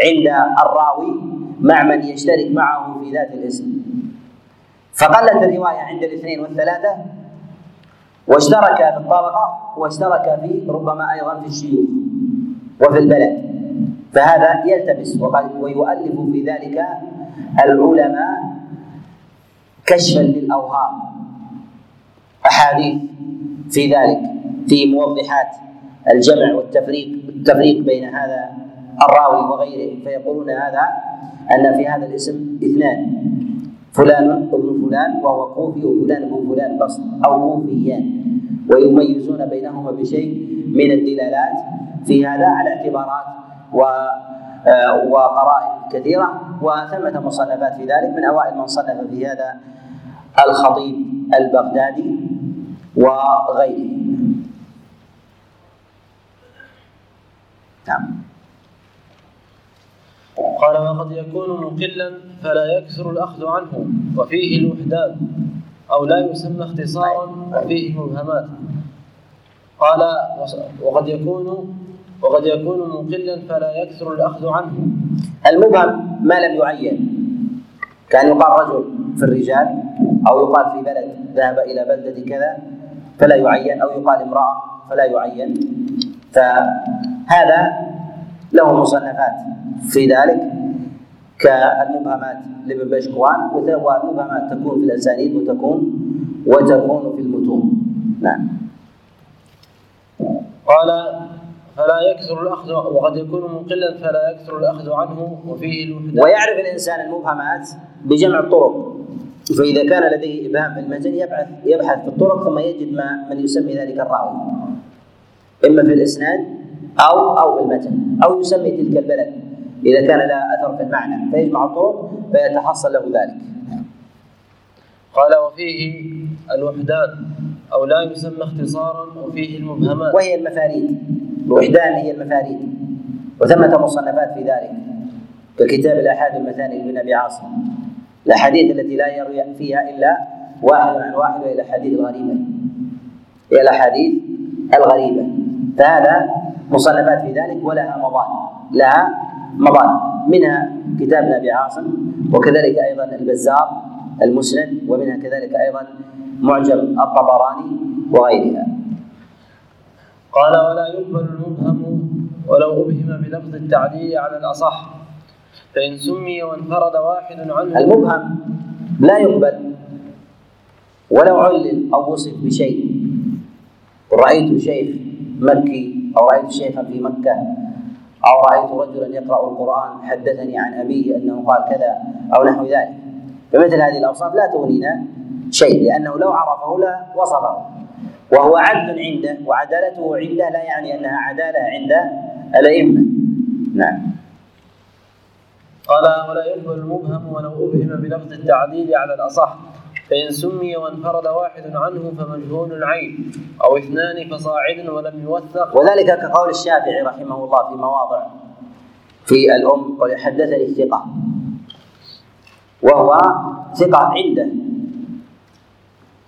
عند الراوي مع من يشترك معه في ذات الاسم. فقلت الرواية عند الاثنين والثلاثة واشترك في الطبقة واشترك في ربما أيضا في الشيوخ وفي البلد. فهذا يلتبس ويؤلف في ذلك العلماء كشفا للأوهام. أحاديث في ذلك في موضحات الجمع والتفريق التفريق بين هذا الراوي وغيره فيقولون هذا أن في هذا الاسم اثنان فلان ابن فلان وهو كوفي وفلان ابن فلان بس أو كوفيان ويميزون بينهما بشيء من الدلالات في هذا على اعتبارات و وقرائن كثيرة وثمة مصنفات في ذلك من أوائل من صنف في هذا الخطيب البغدادي وغيره. نعم. قال وقد يكون مقلا فلا يكثر الأخذ عنه وفيه الوحدان أو لا يسمى اختصارا وفيه مبهمات. قال وقد يكون وقد يكون مقلا فلا يكثر الأخذ عنه. المبهم ما لم يعين. كان يقال رجل في الرجال أو يقال في بلد ذهب إلى بلدة كذا فلا يعين أو يقال امرأة فلا يعين. فهذا له مصنفات في ذلك كالمبهمات لابن بشكوان والمبهمات تكون في الأسانيد وتكون وتكون في المتون. نعم. قال فلا يكثر الأخذ وقد يكون مقلا فلا يكثر الأخذ عنه وفيه الوحدة ويعرف الإنسان المبهمات بجمع الطرق. فإذا كان لديه إبهام في المتن يبحث يبحث في الطرق ثم يجد ما من يسمي ذلك الراوي. إما في الإسناد أو أو في المتن أو يسمي تلك البلد. إذا كان لها أثر في المعنى فيجمع الطرق فيتحصل له ذلك. قال وفيه الوحدان أو لا يسمى اختصارا وفيه المبهمات. وهي المفاريد. الوحدان هي المفاريد وثمة مصنفات في ذلك. ككتاب الآحاد المثاني لابن أبي عاصم. الأحاديث التي لا يروي فيها إلا واحد عن واحد وهي الأحاديث الغريبة. هي الأحاديث الغريبة. فهذا مصنفات في ذلك ولها مضان. لها مضان. منها كتاب أبي عاصم وكذلك أيضا البزار المسند ومنها كذلك أيضا معجم الطبراني وغيرها. قال ولا يقبل المبهم ولو أبهم بلفظ التعليل على الأصح فإن سمي وانفرد واحد عنه المبهم لا يقبل ولو علل أو وصف بشيء. رأيت شيخ مكي أو رأيت شيخا في مكة أو رأيت رجلا يقرأ القرآن حدثني عن أبيه أنه قال كذا أو نحو ذلك. فمثل هذه الأوصاف لا تغنينا شيء لأنه لو عرفه لا وصفه. وهو عدل عنده وعدالته عنده لا يعني أنها عدالة عند الأئمة. نعم. قال ولا يقبل المبهم ولو أبهم بلفظ التعديل على الأصح فإن سمي وانفرد واحد عنه فمجهول العين أو اثنان فصاعد ولم يوثق. وذلك كقول الشافعي رحمه الله في مواضع في الأم قال حدثني الثقة. وهو ثقة عنده.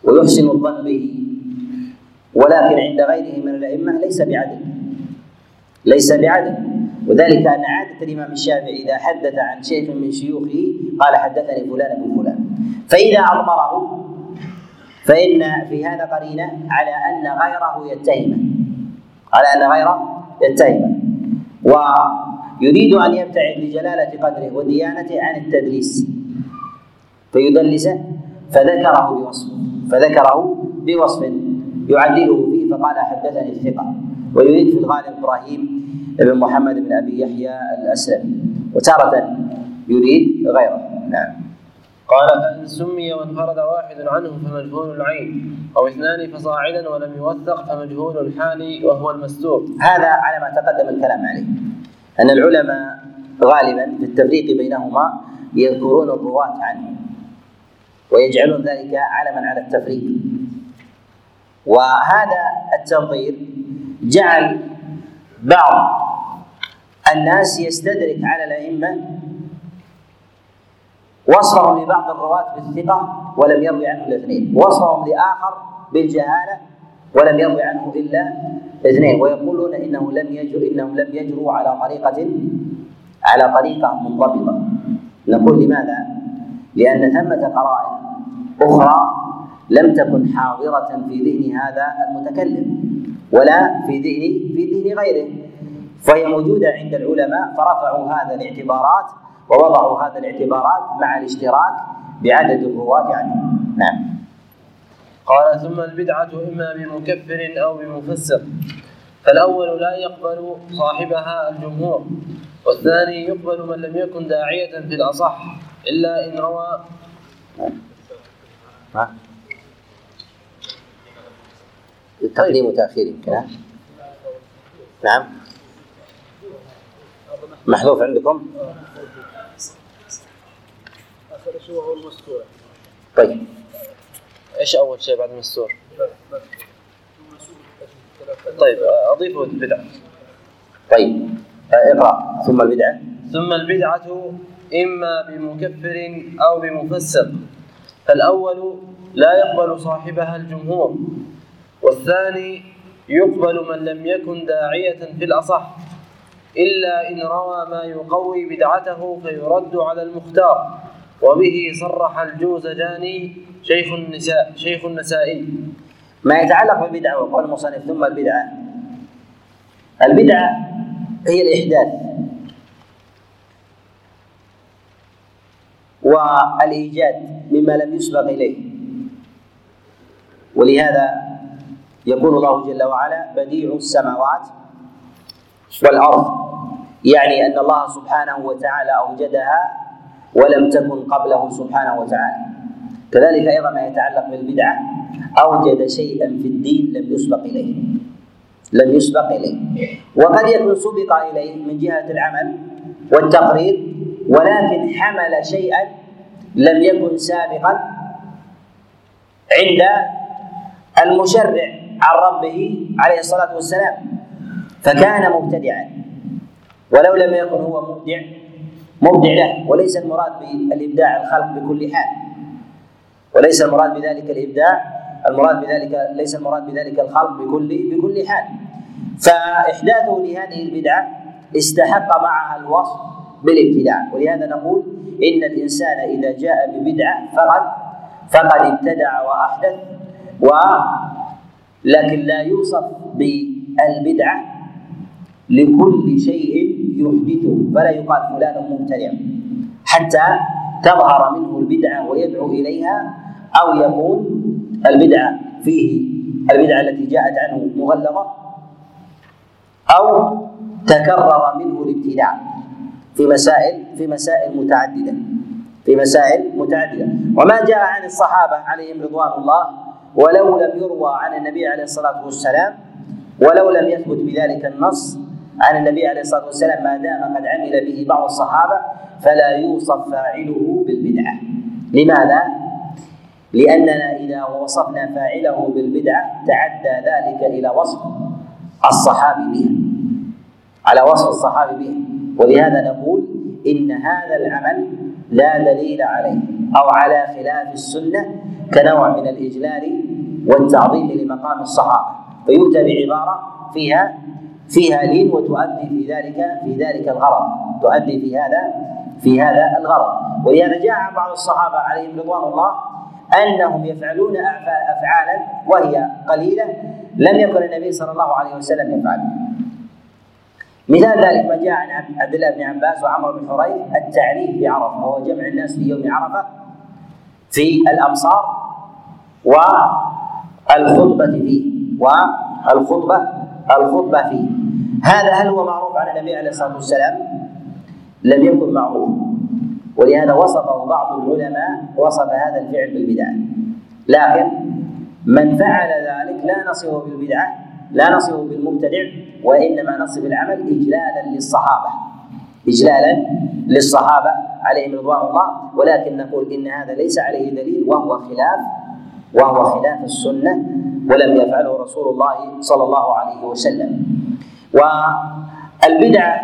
ويحسن الظن به. ولكن عند غيره من الأئمة ليس بعدل. ليس بعدل. وذلك أن عادة الإمام الشافعي إذا حدث عن شيخ من شيوخه قال حدثني فلان بن فلان. فإذا أضمره فإن في هذا قرينة على أن غيره يتهمه على أن غيره يتهمه ويريد أن يبتعد لجلالة قدره وديانته عن التدليس. فيدلسه فذكره بوصف. فذكره بوصف. يعدله فيه فقال حدثني الثقة. ويريد في الغالب إبراهيم بن محمد بن أبي يحيى الأسلمي. وتارة يريد غيره. نعم. قال فإن سمي وانفرد واحد عنه فمجهول العين أو اثنان فصاعدا ولم يوثق فمجهول الحال وهو المستور. هذا على ما تقدم الكلام عليه. أن العلماء غالبا في التفريق بينهما يذكرون الرواة عنه ويجعلون ذلك علما على التفريق. وهذا التنظير جعل بعض الناس يستدرك على الأئمة وصفهم لبعض الرواة بالثقة ولم يروي عنه الاثنين. وصفهم لآخر بالجهالة ولم يروي عنه إلا اثنين ويقولون إنه لم يجر إنهم لم يجروا على طريقة على طريقة منضبطة. نقول لماذا؟ لأن ثمة قرائن أخرى لم تكن حاضرة في ذهن هذا المتكلم ولا في ذهن في ذهن غيره. فهي موجودة عند العلماء فرفعوا هذا الاعتبارات ووضعوا هذا الاعتبارات مع الاشتراك بعدد الرواة عنه. نعم. قال ثم البدعة إما بمكفر أو بمفسر. فالأول لا يقبل صاحبها الجمهور والثاني يقبل من لم يكن داعية في الأصح إلا إن روى ها؟ تقديم وتأخير يمكن نعم. محذوف عندكم؟ اخر شيء وهو المستور طيب. إيش أول شيء بعد المستور؟ طيب أضيفه البدعة طيب. اقرأ. ثم البدعة. ثم البدعة إما بمكفر أو بمفسر فالأول لا يقبل صاحبها الجمهور. والثاني يقبل من لم يكن داعية في الأصح إلا إن روى ما يقوي بدعته فيرد على المختار وبه صرح الجوزجاني شيخ النساء شيخ النسائي. ما يتعلق بالبدعة وقول المصنف ثم البدعة. البدعة هي الإحداث. والإيجاد مما لم يسبق إليه. ولهذا يقول الله جل وعلا بديع السماوات والأرض. يعني أن الله سبحانه وتعالى أوجدها ولم تكن قبله سبحانه وتعالى. كذلك أيضا ما يتعلق بالبدعة أوجد شيئا في الدين لم يسبق إليه. لم يسبق إليه. وقد يكون سبق إليه من جهة العمل والتقرير ولكن حمل شيئا لم يكن سابقا عند المشرع. عن ربه عليه الصلاة والسلام فكان مبتدعا. ولو لم يكن هو مبدع مبدع له وليس المراد بالإبداع الخلق بكل حال. وليس المراد بذلك الإبداع المراد بذلك ليس المراد بذلك الخلق بكل بكل حال. فإحداثه لهذه البدعة استحق معها الوصف بالابتداع. ولهذا نقول إن الإنسان إذا جاء ببدعة فقد فقد ابتدع وأحدث و لكن لا يوصف بالبدعة لكل شيء يحدثه. فلا يقال فلان مبتدع حتى تظهر منه البدعة ويدعو إليها أو يكون البدعة فيه البدعة التي جاءت عنه مغلظة أو تكرر منه الابتداع في مسائل في مسائل متعددة في مسائل متعددة. وما جاء عن الصحابة عليهم رضوان الله ولو لم يروى عن النبي عليه الصلاة والسلام ولو لم يثبت بذلك النص عن النبي عليه الصلاة والسلام ما دام قد عمل به بعض الصحابة فلا يوصف فاعله بالبدعة. لماذا؟ لأننا إذا وصفنا فاعله بالبدعة تعدى ذلك إلى وصف الصحابي بها على وصف الصحابي بها ولهذا نقول إن هذا العمل لا دليل عليه أو على خلاف السنة كنوع من الإجلال والتعظيم لمقام الصحابة. فيؤتى بعبارة فيها فيها لين وتؤدي في ذلك في ذلك الغرض. تؤدي في هذا في هذا الغرض. ولهذا جاء عن بعض الصحابة عليهم رضوان الله أنهم يفعلون أفعالا وهي قليلة لم يكن النبي صلى الله عليه وسلم يفعلها مثال ذلك ما جاء عن عبد الله بن عباس وعمر بن حريث التعريف بعرفة وهو جمع الناس في يوم عرفة في الأمصار والخطبة فيه والخطبة الخطبة فيه هذا هل هو معروف عن النبي عليه الصلاة والسلام؟ لم يكن معروف. ولهذا وصفه بعض العلماء وصف هذا الفعل بالبدعة. لكن من فعل ذلك لا نصفه بالبدعة لا نصفه بالمبتدع وإنما نصف العمل اجلالا للصحابة. اجلالا للصحابة عليهم رضوان الله ولكن نقول إن هذا ليس عليه دليل وهو خلاف وهو خلاف السنة ولم يفعله رسول الله صلى الله عليه وسلم. والبدعه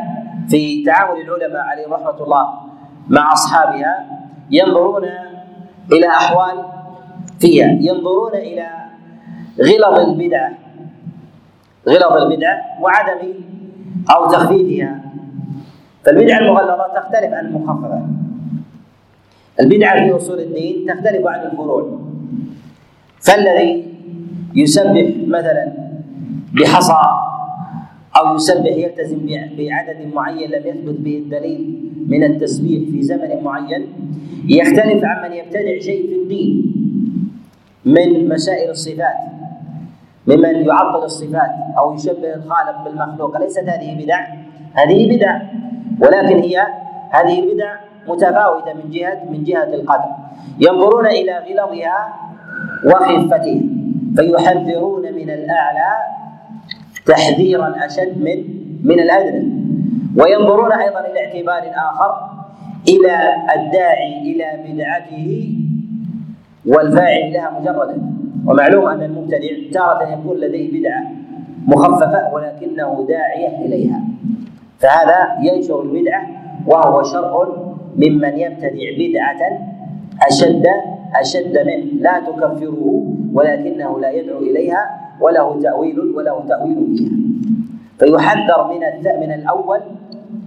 في تعامل العلماء عليهم رحمة الله مع أصحابها ينظرون إلى أحوال فيها ينظرون إلى غلظ البدعه غلظ البدعه وعدم أو تخفيفها. فالبدعه المغلظه تختلف عن المخففة. البدعه في أصول الدين تختلف عن الفروع. فالذي يسبح مثلا بحصى أو يسبح يلتزم بعدد معين لم يثبت به الدليل من التسبيح في زمن معين يختلف عن من يبتدع شيء في الدين من مسائل الصفات ممن يعطل الصفات أو يشبه الخالق بالمخلوق. ليست هذه بدع هذه بدع. ولكن هي هذه البدع متفاوتة من جهه من جهة القدر ينظرون إلى غلظها وخفتها فيحذرون من الأعلى تحذيرا أشد من من الأدنى. وينظرون أيضا إلى اعتبار اخر إلى الداعي إلى بدعته والفاعل لها مجردا. ومعلوم أن المبتدع تارة يكون لديه بدعة مخففة ولكنه داعية إليها. فهذا ينشر البدعة وهو شر ممن يبتدع بدعة اشد أشد منه. لا تكفره ولكنه لا يدعو إليها وله تأويل وله تأويل فيها. فيحذر من من الأول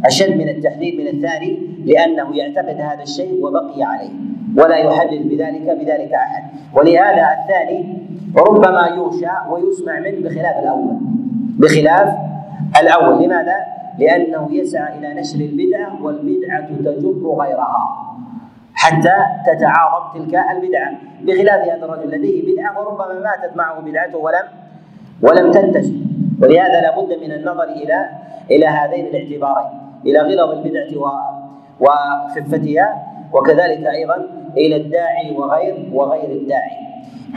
أشد من التحذير من الثاني لأنه يعتقد هذا الشيء وبقي عليه ولا يحدث بذلك بذلك أحد. ولهذا الثاني ربما يوشى ويسمع منه بخلاف الأول. بخلاف الأول. لماذا؟ لأنه يسعى إلى نشر البدعه والبدعة تجر غيرها حتى تتعاظم تلك البدعة بخلاف هذا الرجل لديه بدعة وربما ماتت معه بدعته ولم ولم تنتشر ولهذا لا بد من النظر إلى إلى هذين الاعتبارين إلى غلظ البدعة وخفتها وكذلك أيضا إلى الداعي وغير وغير الداعي.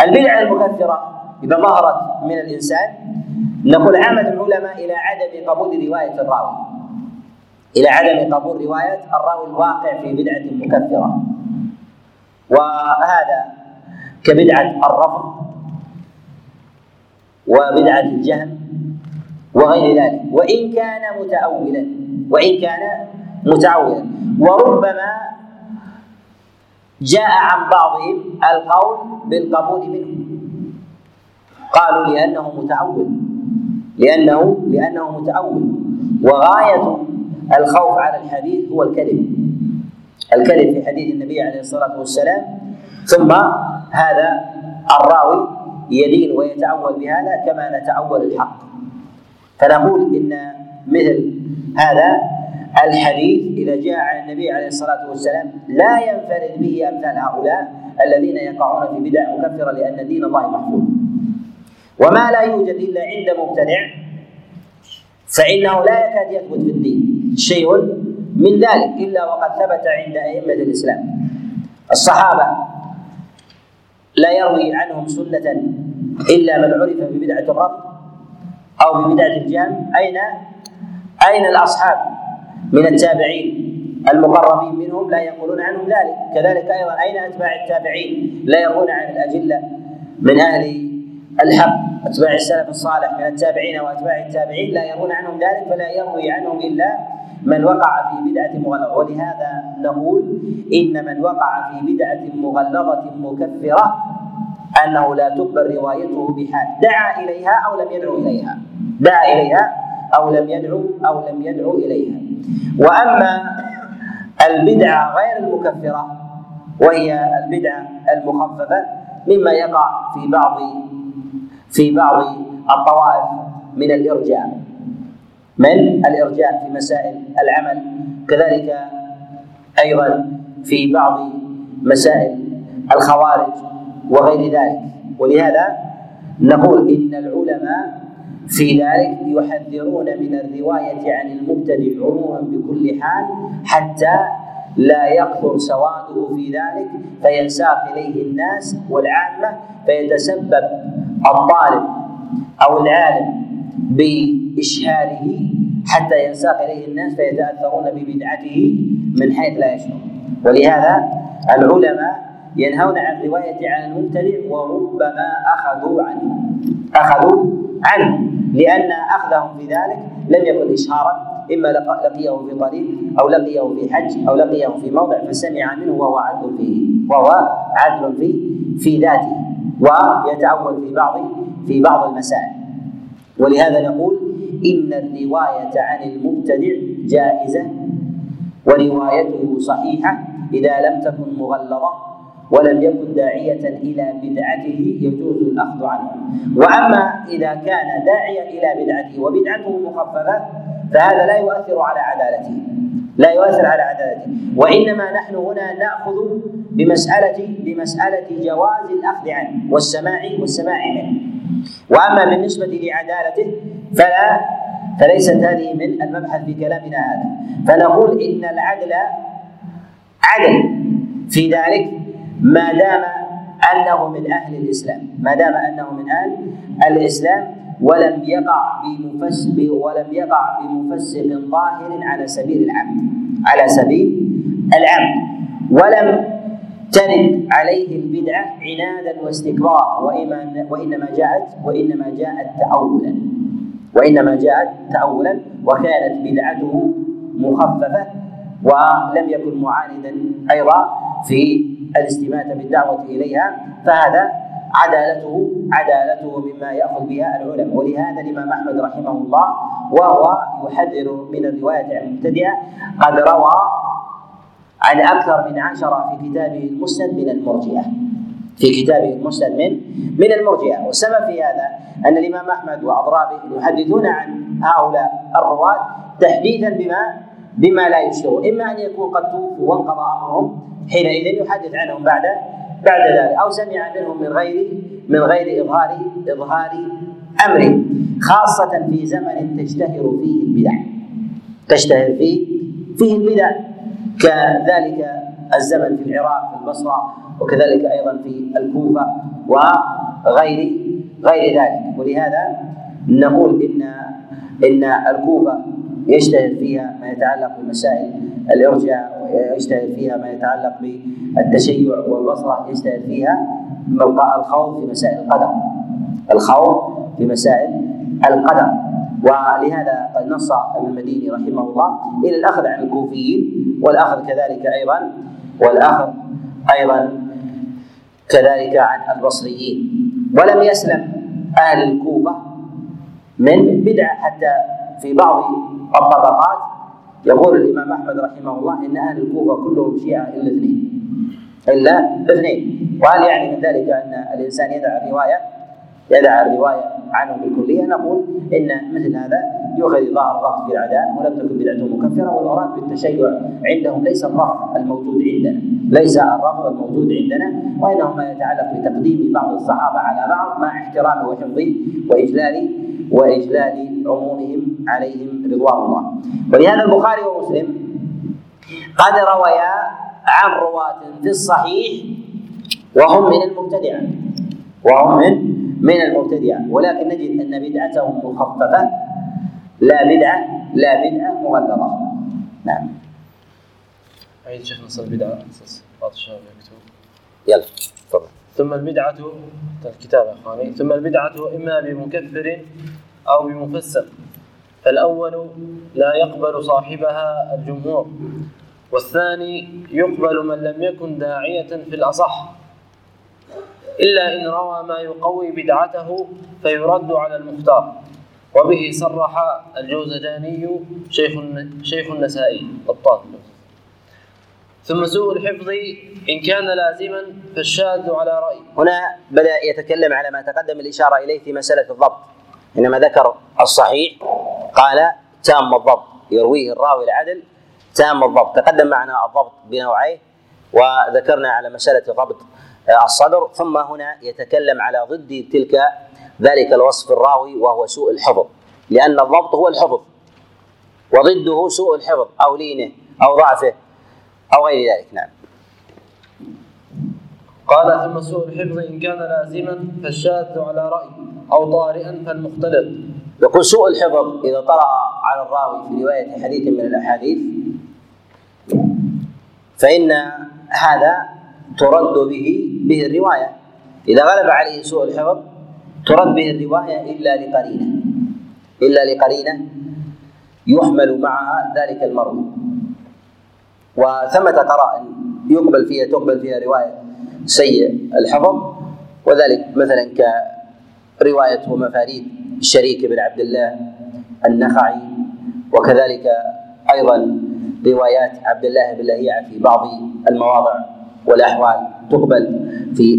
البدعة المكفرة إذا ظهرت من الإنسان نقول عامة العلماء إلى عدم قبول رواية الراوي. إلى عدم قبول رواية الراوي الواقع في بدعة مكفرة. وهذا كبدعة الرفض وبدعة الجهل وغير ذلك وإن كان متأولا وإن كان متعولا وربما جاء عن بعضهم القول بالقبول منه قالوا لأنه متعول لأنه لأنه متعول وغاية الخوف على الحديث هو الكذب. الكذب في حديث النبي عليه الصلاة والسلام. ثم هذا الراوي يدين ويتأول بهذا كما نتأول الحق. فنقول إن مثل هذا الحديث إذا جاء عن النبي عليه الصلاة والسلام لا ينفرد به أمثال هؤلاء الذين يقعون في بدع مكفرة لأن دين الله محفوظ. وما لا يوجد إلا عند مبتدع فإنه لا يكاد يثبت في الدين شيء من ذلك إلا وقد ثبت عند أئمة الإسلام. الصحابة لا يروي عنهم سنة إلا من عرف ببدعة الرفض أو ببدعة الجهم أين؟ أين الأصحاب من التابعين المقربين منهم؟ لا يقولون عنهم ذلك. كذلك أيضا أين أتباع التابعين؟ لا يروون عن الاجله من أهل الحق. أتباع السلف الصالح من التابعين وأتباع التابعين لا يرون عنهم ذلك فلا يروي عنهم إلا من وقع في بدعة مغلظة. ولهذا نقول إن من وقع في بدعة مغلظة مكفرة أنه لا تقبل روايته بحال. دعا إليها أو لم يدعو إليها. دعا إليها أو لم يدعو أو لم يدعو إليها. وأما البدعة غير المكفرة وهي البدعة المخففة مما يقع في بعض في بعض الطوائف من الإرجاء. من الإرجاء في مسائل العمل. كذلك أيضا في بعض مسائل الخوارج وغير ذلك. ولهذا نقول إن العلماء في ذلك يحذرون من الرواية عن المبتدع عموما بكل حال حتى لا يكثر سواده في ذلك فينساق إليه الناس والعامة فيتسبب الطالب أو العالم بإشهاره حتى ينساق إليه الناس فيتأثرون ببدعته من حيث لا يشعر. ولهذا العلماء ينهون عن الرواية عن المبتدع وربما أخذوا عنه. أخذوا عنه لأن أخذهم في ذلك لم يكن إشهارا إما لقيه في طريق أو لقيه في حج أو لقيه في موضع فسمع منه وهو عدل فيه وهو عدل في في ذاته. ويتأول في بعض في بعض المسائل. ولهذا نقول إن الرواية عن المبتدع جائزة وروايته صحيحة إذا لم تكن مغلظة ولم يكن داعية إلى بدعته يجوز الأخذ عنه. وأما إذا كان داعيا إلى بدعته وبدعته مخففة فهذا لا يؤثر على عدالته. لا يؤثر على عدالته وإنما نحن هنا نأخذ بمسألة بمسألة جواز الأخذ عنه والسماع والسماع منه. وأما بالنسبة لعدالته فلا فليست هذه من المبحث في كلامنا هذا. فنقول إن العدل عدل في ذلك ما دام أنه من أهل الإسلام. ما دام أنه من أهل الإسلام ولم يقع بمفسق ولم يقع بمفسق ظاهر على سبيل العمد على سبيل العمد ولم ترد عليه البدعة عنادا واستكبارا. وإنما جاءت وإنما جاءت تأولا. وإنما جاءت تأولا وكانت بدعته مخففة ولم يكن معاندا أيضا في الاستماتة بالدعوة إليها. فهذا عدالته عدالته مما يأخذ بها العلماء. ولهذا الإمام أحمد رحمه الله وهو يحذر من الرواية عن المبتدئة قد روى عن أكثر من عشرة في كتابه المسند من المرجئة. في كتابه المسند من من المرجئة. والسبب في هذا أن الإمام أحمد وأضرابه يحدثون عن هؤلاء الرواة تحديثا بما بما لا يشير إما أن يكون قد توفوا وانقضى أمرهم حينئذ يحدث عنهم بعد بعد ذلك أو سمع منهم من غير من غير إظهار إظهار أمره خاصة في زمن تشتهر فيه البدع. تشتهر فيه فيه البدع. كذلك الزمن في العراق في البصره وكذلك أيضا في الكوفة وغير غير ذلك. ولهذا نقول إن إن الكوفة يشتهر فيها ما يتعلق بمسائل الإرجاء ويشتهر فيها ما يتعلق بالتشيع والبصرة يشتهر فيها الخوض في مسائل القدر الخوض في مسائل القدر ولهذا قد نص ابن المديني رحمه الله إلى الأخذ عن الكوفيين والأخذ كذلك أيضا والأخذ أيضا كذلك عن البصريين. ولم يسلم أهل الكوفة من بدعة حتى في بعض الطبقات يقول الإمام أحمد رحمه الله إن أهل الكوفة كلهم شيعة إلا اثنين. إلا اثنين. وهل يعني من ذلك أن الإنسان يدع الرواية؟ يدع الرواية عنه بالكلية. نقول إن مثل هذا يؤخذ ظاهر ضغط في العداله ولم تكن بدعته مكفرة والمراد بالتشيع عندهم ليس الرفض الموجود عندنا. ليس الرفض الموجود عندنا وإنما ما يتعلق بتقديم بعض الصحابة على بعض مع احترامه وحفظه وإجلال وإجلال عمومهم عليهم رضوان الله. ولهذا البخاري ومسلم قد رويا عن رواة في الصحيح وهم من المبتدعة. وهم من من المبتدعة ولكن نجد أن بدعتهم مخففة. لا بدعة لا بدعة مغلظة. نعم. عيد شيخ نص البدعة. الشباب يلا تفضل. ثم البدعة الكتاب يا أخواني. ثم البدعة إما بمكفر أو بمفسق فالأول لا يقبل صاحبها الجمهور والثاني يقبل من لم يكن داعية في الأصح. إلا إن روى ما يقوي بدعته فيرد على المختار. وبه صرح الجوزجاني شيخ شيخ النسائي قطان ثم سوء الحفظ إن كان لازما فالشاذ على رأي. هنا بدأ يتكلم على ما تقدم الإشارة إليه في مسألة الضبط. حينما ذكر الصحيح قال تام الضبط يرويه الراوي العدل تام الضبط. تقدم معنا الضبط بنوعيه وذكرنا على مسألة ضبط الصدر ثم هنا يتكلم على ضد تلك ذلك الوصف الراوي وهو سوء الحفظ لأن الضبط هو الحفظ وضده سوء الحفظ أو لينه أو ضعفه أو غير ذلك نعم. قال ثم سوء الحفظ إن كان لازما فالشاذ على رأي أو طارئا فالمختلط. يقول سوء الحفظ إذا طرأ على الراوي في رواية حديث من الأحاديث فإن هذا ترد به به الرواية. إذا غلب عليه سوء الحفظ ترد به الرواية إلا لقرينة. إلا لقرينة يحمل معها ذلك المروي. وثمة قرائن يقبل فيها تقبل فيها رواية سيء الحفظ. وذلك مثلا كرواية ومفاريد الشريك بن عبد الله النخعي وكذلك أيضا روايات عبد الله بن لهيعة في بعض المواضع. والأحوال تقبل في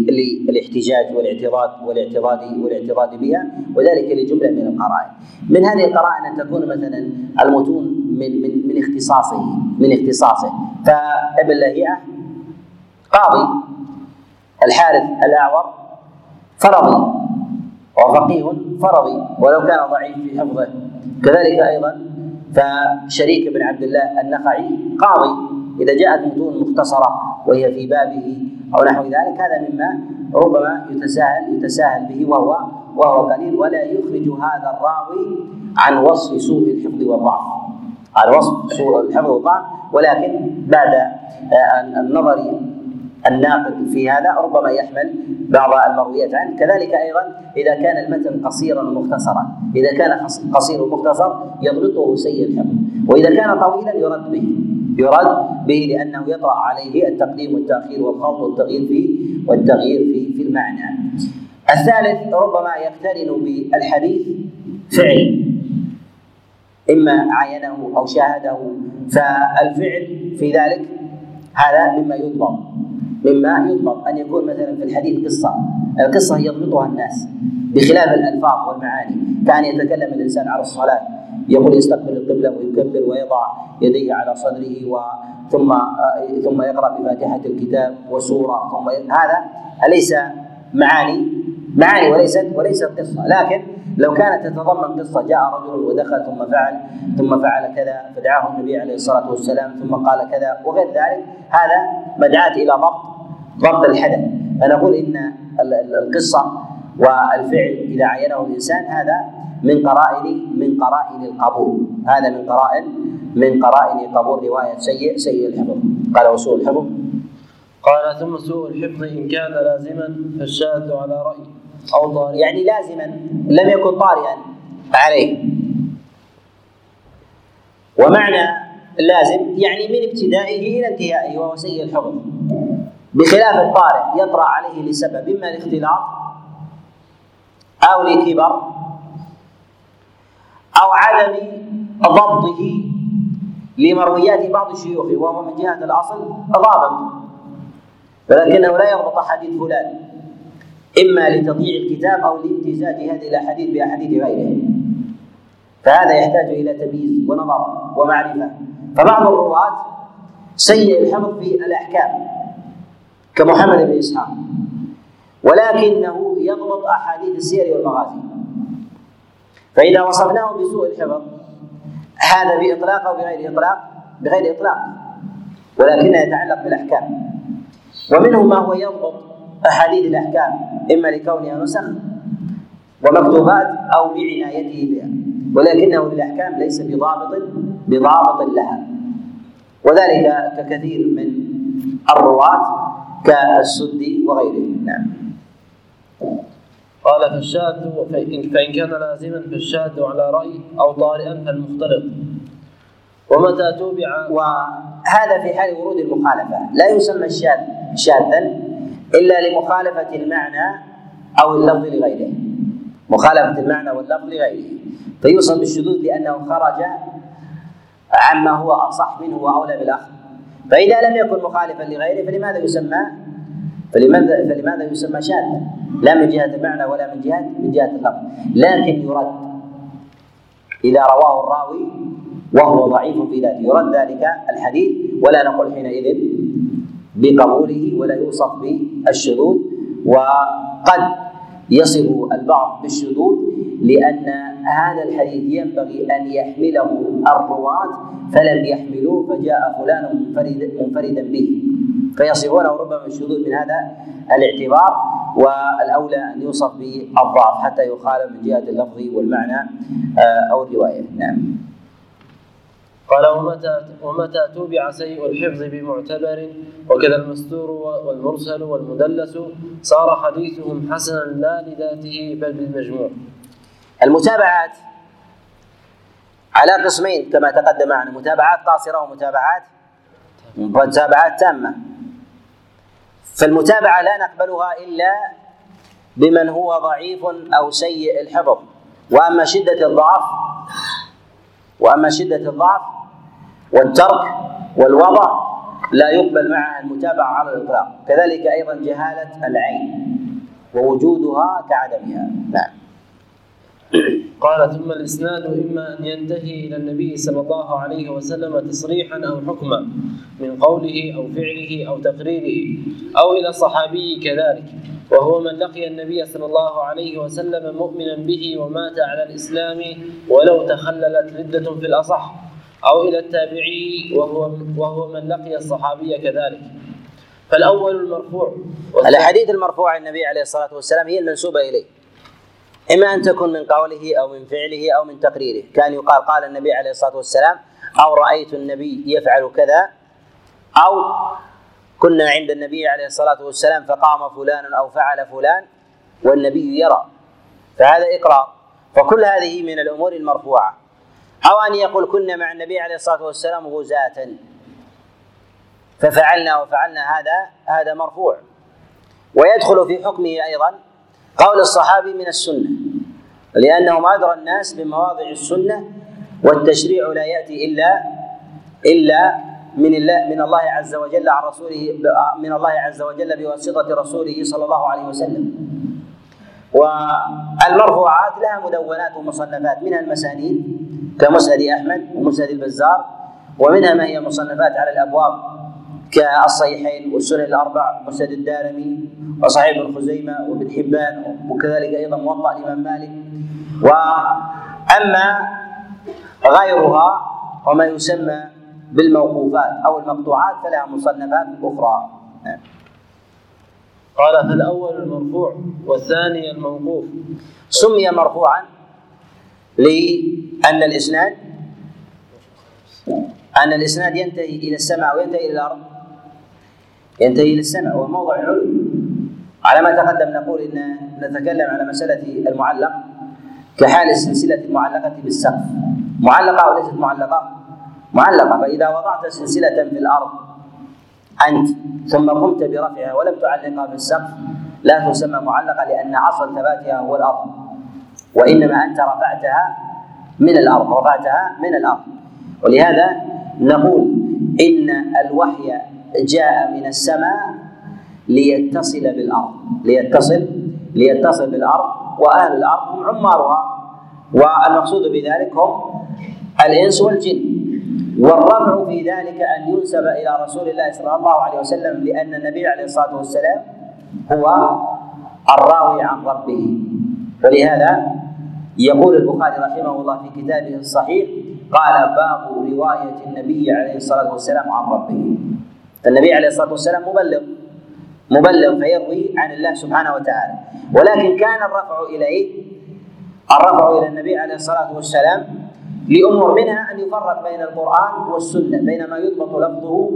الاحتجاج والاعتراض والاعتراض والاعتراض بها وذلك لجملة من القرائن. من هذه القرائن أن تكون مثلا المتون من من من اختصاصه من اختصاصه. فابن لهيعه قاضي الحارث الأعور فرضي وفقيه فرضي ولو كان ضعيف في حفظه. كذلك أيضا فشريك بن عبد الله النخعي قاضي. إذا جاءت متون مختصرة وهي في بابه أو نحو ذلك. هذا مما ربما يتساهل يتساهل به وهو وهو قليل. ولا يخرج هذا الراوي عن وصف سوء الحفظ والضعف. عن وصف سوء الحفظ والضعف. ولكن بعد النظر الناقد في هذا ربما يحمل بعض المرويات عنه كذلك أيضا إذا كان المتن قصيرا ومختصرا إذا كان قصير ومختصر يضبطه سيء الحفظ. وإذا كان طويلا يرد به. يرد به لأنه يطرا عليه التقديم والتأخير والخلط والتغيير في والتغيير في في المعنى. الثالث ربما يقترن بالحديث فعل. إما عاينه أو شاهده. فالفعل في ذلك هذا مما يضبط. مما يضبط. أن يكون مثلا في الحديث قصة. القصة يضبطها الناس بخلاف الألفاظ والمعاني. كأن يتكلم الإنسان على الصلاة. يقول يستقبل القبلة ويكبر ويضع يديه على صدره و ثم ثم يقرأ بفاتحة الكتاب وسورة. ثم هذا اليس معاني معاني وليست وليست قصة. لكن لو كانت تتضمن قصة جاء رجل ودخل ثم فعل ثم فعل كذا فدعاه النبي عليه الصلاة والسلام ثم قال كذا وغير ذلك هذا مدعاة إلى ضبط ضبط الحدث. فنقول إن القصة والفعل إذا عينه الإنسان هذا من قرائن من قرائن القبول. هذا من قرائن من قرائن قبول رواية سيء سيء الحفظ. قال وسوء الحفظ. قال ثم سوء الحفظ إن كان لازما فالشاذ على رأي. أو طارئا يعني لازما لم يكن طارئا عليه. ومعنى لازم يعني من ابتدائه إلى انتهائه وهو سيء الحفظ. بخلاف الطارئ يطرأ عليه لسبب إما الاختلاط أو لكبر أو عدم ضبطه لمرويات بعض شيوخه وهو من جهة الأصل ضابط. ولكنه لا يضبط حديث فلان إما لتضييع الكتاب أو لامتزاج هذه الأحاديث بأحاديث غيره. فهذا يحتاج إلى تمييز ونظر ومعرفة. فبعض الرواة سيء الحفظ في الأحكام كمحمد بن إسحاق. ولكنه يضبط أحاديث السير والمغازي. فإذا وصفناه بسوء الحفظ هذا بإطلاق أو بغير إطلاق؟ بغير إطلاق. ولكنه يتعلق بالأحكام. ومنهم ما هو يضبط أحاديث الأحكام إما لكونها نسخ ومكتوبات أو لعنايته بها. ولكنه للأحكام ليس بضابط بضابط لها. وذلك ككثير من الرواة كالسدي وغيره. نعم. قال فالشاذ فإن كان لازما فالشاذ على رأي أو طارئا فالمختلط. ومتى توبع؟ وهذا في حال ورود المخالفة. لا يسمى الشاذ شاذا إلا لمخالفة المعنى أو اللفظ لغيره. مخالفة المعنى واللفظ لغيره. فيوصف بالشذوذ لأنه خرج عما هو أصح منه وأولى بالأخذ فإذا لم يكن مخالفا لغيره فلماذا يسمى فلماذا فلماذا يسمى شاذا؟ لا من جهة المعنى ولا من جهة من جهة اللفظ. لكن يرد. إذا رواه الراوي وهو ضعيف في ذاته. يرد ذلك الحديث ولا نقول حينئذ بقبوله ولا يوصف بالشذوذ. وقد يصف البعض بالشذوذ لأن هذا الحديث ينبغي أن يحمله الرواة. فلم يحملوه فجاء فلان منفرد منفردا به. فيصفونه ربما الشذوذ من هذا الاعتبار والأولى أن يوصف بالضعف حتى يخالف من جهة اللفظ والمعنى آه، أو الرواية نعم قال ومتى ومتى توبع سيء الحفظ بمعتبر وكذا المستور والمرسل والمدلس صار حديثهم حسنا لا لذاته بل بالمجموع. المتابعات على قسمين كما تقدم معنا متابعات قاصرة ومتابعات متابعات تامة. فالمتابعة لا نقبلها إلا بمن هو ضعيف أو سيء الحفظ. وأما شدة الضعف وأما شدة الضعف والترك والوضع لا يقبل معها المتابعة على الإطلاق. كذلك أيضا جهالة العين ووجودها كعدمها. نعم. قال ثم الإسناد إما أن ينتهي إلى النبي صلى الله عليه وسلم تصريحا أو حكما من قوله أو فعله أو تقريره أو إلى الصحابي كذلك. وهو من لقي النبي صلى الله عليه وسلم مؤمنا به ومات على الإسلام ولو تخللت ردة في الأصح. أو إلى التابعي وهو وهو من لقي الصحابي كذلك. فالأول المرفوع. الأحاديث المرفوعة النبي عليه الصلاة والسلام هي المنسوبة إليه. إما أن تكون من قوله أو من فعله أو من تقريره. كان يقال قال النبي عليه الصلاة والسلام أو رأيت النبي يفعل كذا؟ أو كنا عند النبي عليه الصلاة والسلام فقام فلان أو فعل فلان والنبي يرى. فهذا إقرار. فكل هذه من الأمور المرفوعة. أو أن يقول كنا مع النبي عليه الصلاة والسلام غزاة. ففعلنا وفعلنا هذا هذا مرفوع. ويدخل في حكمه أيضا قول الصحابي من السنة لأنهم أدرى الناس بمواضع السنة والتشريع لا يأتي إلا إلا من الله من الله عز وجل عن رسوله من الله عز وجل بواسطة رسوله صلى الله عليه وسلم. والمرفوعات لها مدونات ومصنفات منها المسانيد كمسند أحمد ومسند البزار ومنها ما هي مصنفات على الأبواب. كالصحيحين والسنن الأربع مسند الدارمي وصحيح ابن خزيمة وابن حبان وكذلك أيضا موطأ الإمام مالك. وأما غيرها وما يسمى بالموقوفات أو المقطوعات فلها مصنفات أخرى. قال فالأول المرفوع والثاني الموقوف. سمي مرفوعا لأن الإسناد أن الإسناد ينتهي إلى السماء وينتهي إلى الأرض. ينتهي السماء وهو موضع العلو. على ما تقدم نقول إن نتكلم على مسألة المعلق كحال السلسلة المعلقة بالسقف. معلقة أو ليست معلقة؟ معلقة فإذا وضعت سلسلة في الأرض أنت ثم قمت برفعها ولم تعلقها في السقف لا تسمى معلقة لأن أصل ثباتها هو الأرض. وإنما أنت رفعتها من الأرض رفعتها من الأرض. ولهذا نقول إن الوحي جاء من السماء ليتصل بالأرض ليتصل ليتصل بالأرض وأهل الأرض هم عمارها. والمقصود بذلك هم الإنس والجن. والرفع في ذلك أن ينسب إلى رسول الله صلى الله عليه وسلم لأن النبي عليه الصلاة والسلام هو الراوي عن ربه. ولهذا يقول البخاري رحمه الله في كتابه الصحيح قال باب رواية النبي عليه الصلاة والسلام عن ربه. النبي عليه الصلاة والسلام مبلغ مبلغ فيروي عن الله سبحانه وتعالى. ولكن كان الرفع إليه الرفع إلى النبي عليه الصلاة والسلام لأمور منها أن يفرق بين القرآن والسنة بين ما يضبط لفظه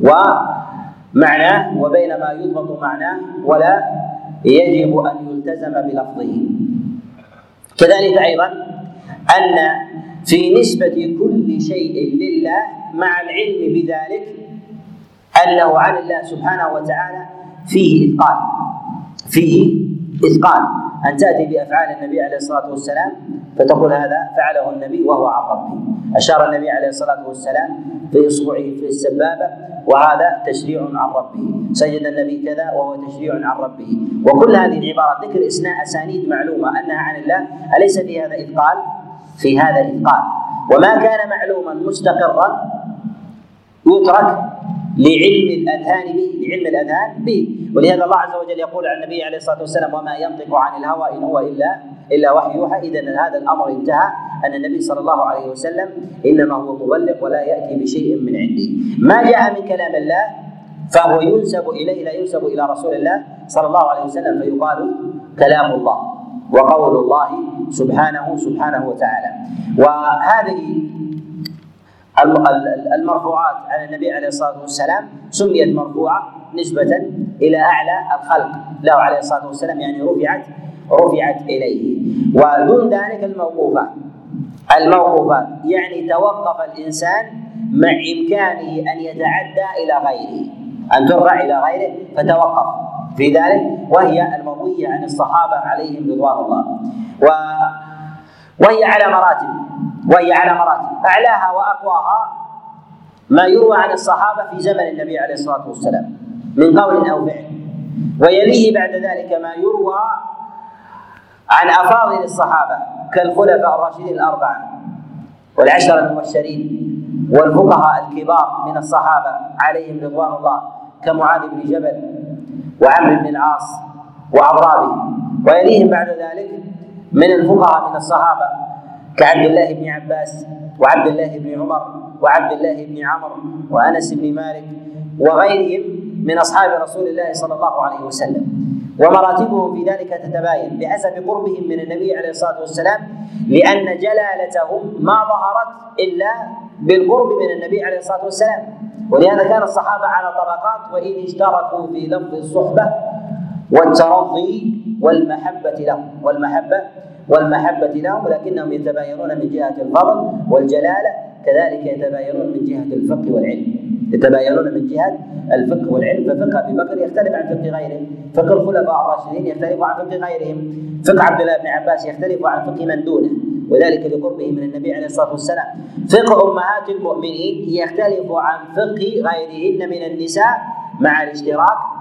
ومعناه وبين ما يضبط معناه ولا يجب أن يلتزم بلفظه. كذلك أيضا أن في نسبة كل شيء لله مع العلم بذلك أنه عن الله سبحانه وتعالى فيه اثقال فيه اثقال أن تأتي بأفعال النبي عليه الصلاة والسلام فتقول هذا فعله النبي وهو عن ربه. أشار النبي عليه الصلاة والسلام في إصبعه في السبابة وهذا تشريع عن ربه. سجد النبي كذا وهو تشريع عن ربه. وكل هذه العبارات ذكر اسناء أسانيد معلومة أنها عن الله. أليس في هذا اثقال في هذا اثقال وما كان معلوما مستقرا يترك لعلم الأذهان به لعلم الأذهان به. ولهذا الله عز وجل يقول عن النبي عليه الصلاة والسلام وما ينطق عن الهوى إن هو إلا إلا وحي يوحى. اذا هذا الأمر انتهى أن النبي صلى الله عليه وسلم إنما هو مبلغ ولا يأتي بشيء من عندي ما جاء من كلام الله فهو ينسب إليه لا ينسب إلى رسول الله صلى الله عليه وسلم فيقال كلام الله وقول الله سبحانه سبحانه وتعالى. وهذه المرفوعات على النبي عليه الصلاة والسلام سميت مرفوعة نسبة إلى أعلى الخلق. له عليه الصلاة والسلام يعني رفعت رفعت إليه. ودون ذلك الموقوفات. الموقوفات يعني توقف الإنسان مع إمكانه أن يتعدى إلى غيره. أن ترفع إلى غيره فتوقف. في ذلك وهي المروية عن الصحابة عليهم رضوان الله. و وهي على مراتب. وهي على مراتب. أعلاها وأقواها ما يروى عن الصحابة في زمن النبي عليه الصلاة والسلام من قول أو فعل. ويليه بعد ذلك ما يروى عن أفاضل الصحابة كالخلفاء الراشدين الأربعة والعشرة المبشرين والفقهاء الكبار من الصحابة عليهم رضوان الله كمعاذ بن جبل وعمرو بن العاص واضرابه ويليهم بعد ذلك من الفقهاء من الصحابة كعبد الله بن عباس وعبد الله بن عمر وعبد الله بن عمرو وأنس بن مالك وغيرهم من أصحاب رسول الله صلى الله عليه وسلم. ومراتبهم في ذلك تتباين بحسب قربهم من النبي عليه الصلاة والسلام لأن جلالتهم ما ظهرت إلا بالقرب من النبي عليه الصلاة والسلام. ولهذا كان الصحابة على طبقات وإن اشتركوا في لفظ الصحبة والترضي والمحبة لهم والمحبة والمحبة لهم ولكنهم يتباينون من جهة الفضل والجلالة كذلك يتباينون من جهة الفقه والعلم. يتباينون من جهة الفقه والعلم ففقه أبي بكر يختلف عن فقه غيره. فقه الخلفاء الراشدين يختلف عن فقه غيرهم. فقه عبد الله بن عباس يختلف عن فقه من دونه وذلك لقربه من النبي عليه الصلاة والسلام. فقه أمهات المؤمنين يختلف عن فقه غيرهن من النساء مع الاشتراك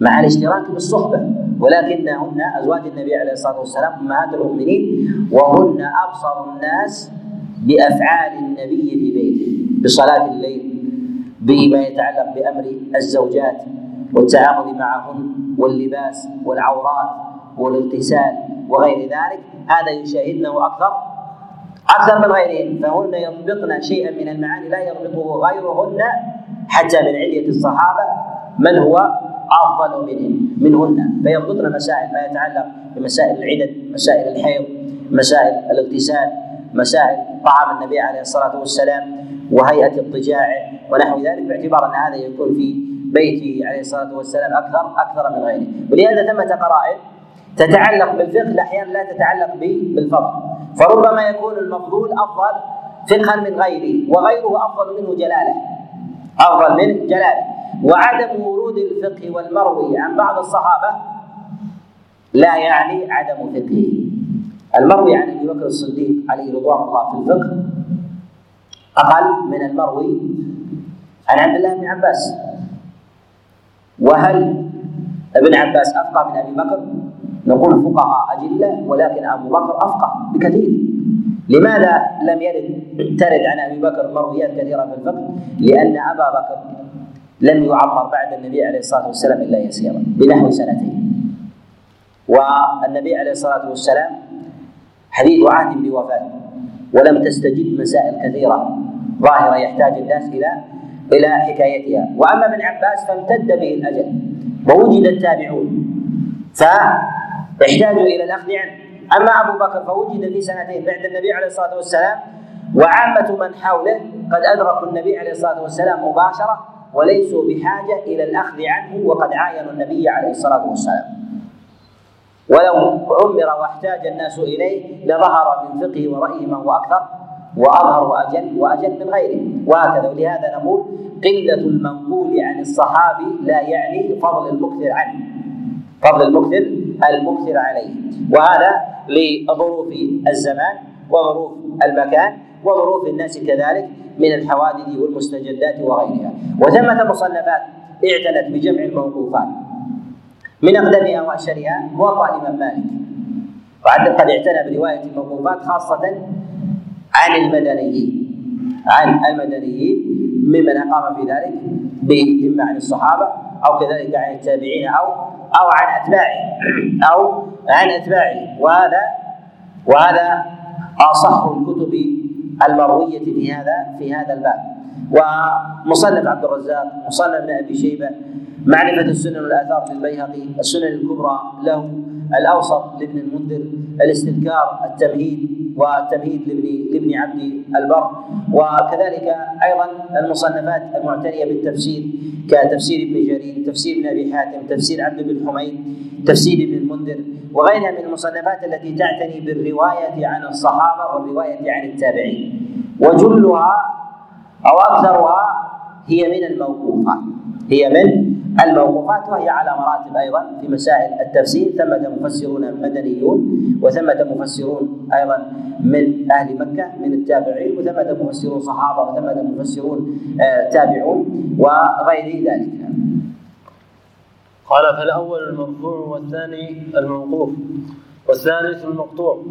مع الاشتراك بالصحبة. ولكنهن أزواج النبي عليه الصلاة والسلام أمهات المؤمنين وهن أبصر الناس بأفعال النبي في بيته بصلاة الليل بما يتعلق بأمر الزوجات والتعامل معهن واللباس والعورات والاغتسال وغير ذلك. هذا يشاهدنه أكثر أكثر من غيرهن. فهن يضبطن شيئا من المعاني لا يضبطه غيرهن حتى من عليه الصحابة. من هو؟ أفضل منهم منهن. فيضبطن مسائل ما يتعلق بمسائل العدد مسائل الحيض مسائل الاغتسال مسائل طعام النبي عليه الصلاة والسلام وهيئة اضطجاعه ونحو ذلك باعتبار أن هذا يكون في بيته عليه الصلاة والسلام أكثر أكثر من غيره. ولهذا ثمة قرائن تتعلق بالفقه أحيانا لا تتعلق بالفضل. فربما يكون المفضول أفضل فقها من غيره وغيره أفضل منه جلاله. أفضل منه جلاله. وعدم ورود الفقه والمروي عن بعض الصحابة لا يعني عدم فقهه المروي عن أبي بكر الصديق عليه رضوان الله في الفقه أقل من المروي عن عبد الله بن عباس وهل ابن عباس أفقه من أبي بكر؟ نقول فقهاء أجلة ولكن أبو بكر أفقه بكثير لماذا لم يرد ترد عن أبي بكر مرويات كثيرة في الفقه؟ لأن أبا بكر لم يعمر بعد النبي عليه الصلاة والسلام إلا يسيرا بنحو سنتين. والنبي عليه الصلاة والسلام حديث عهد بوفاته ولم تستجد مسائل كثيرة ظاهرة يحتاج الناس إلى إلى حكايتها. وأما ابن عباس فامتد به الأجل ووجد التابعون فاحتاجوا إلى الأخذ عنه. أما أبو بكر فوجد في سنتين بعد النبي عليه الصلاة والسلام وعامة من حوله قد أدركوا النبي عليه الصلاة والسلام مباشرة وليسوا بحاجة إلى الأخذ عنه وقد عاينوا النبي عليه الصلاة والسلام. ولو عمر واحتاج الناس إليه لظهر من فقه ورأيه من هو أكثر وأظهر وأجل وأجل من غيره. وهكذا. ولهذا نقول قلة المنقول عن الصحابي لا يعني فضل المكثر عنه. فضل المكثر المكثر عليه. وهذا لظروف الزمان وظروف المكان وظروف الناس كذلك. من الحوادث والمستجدات وغيرها. وثمة مصنفات اعتنت بجمع الموقوفات. من أقدمها وأشهرها موطأ الإمام مالك. وقد قد اعتنى برواية الموقوفات خاصة عن المدنيين. عن المدنيين ممن أقام في ذلك اما عن الصحابة أو كذلك عن التابعين أو أو عن أتباعه. أو عن أتباعه. وهذا وهذا أصح الكتب المرويه في هذا في هذا الباب. ومصنف عبد الرزاق مصنف ابن أبي شيبة معرفة السنن والآثار للبيهقي السنن الكبرى له الأوسط لابن المنذر الاستذكار التمهيد والتمهيد لابن لابن عبد البر. وكذلك أيضا المصنفات المعتنية بالتفسير كتفسير ابن جرير تفسير ابن أبي حاتم تفسير عبد بن حميد تفسير ابن المنذر وغيرها من المصنفات التي تعتني بالرواية عن الصحابة والرواية عن التابعين. وجلها أو أكثرها هي من الموقوفات. هي من الموقوفات وهي على مراتب أيضا في مسائل التفسير ثمة مفسرون مدنيون وثمة مفسرون أيضا من أهل مكة من التابعين وثمة مفسرون صحابة وثمة مفسرون آه، تابعون وغير ذلك. قال فالأول المرفوع والثاني الموقوف. والثالث المقطوع.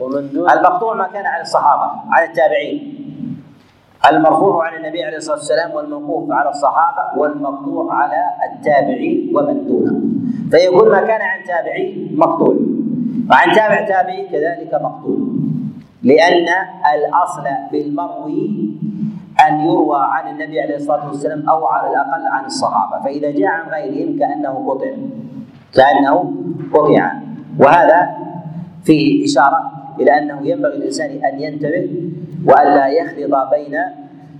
ومن دون المقطوع ما كان عن الصحابة عن التابعين. المرفوع عن النبي عليه الصلاة والسلام والموقوف على الصحابة والمقطوع على التابعين ومن دونه. فيقول ما كان عن تابعي مقطوع وعن تابع تابعي كذلك مقطوع لأن الأصل بالمروي أن يروى عن النبي عليه الصلاة والسلام أو على الأقل عن الصحابة. فإذا جاء عن غيرهم كأنه قطع. كأنه قطع. وهذا فيه إشارة إلى أنه ينبغي الإنسان أن ينتبه والا يخلط بين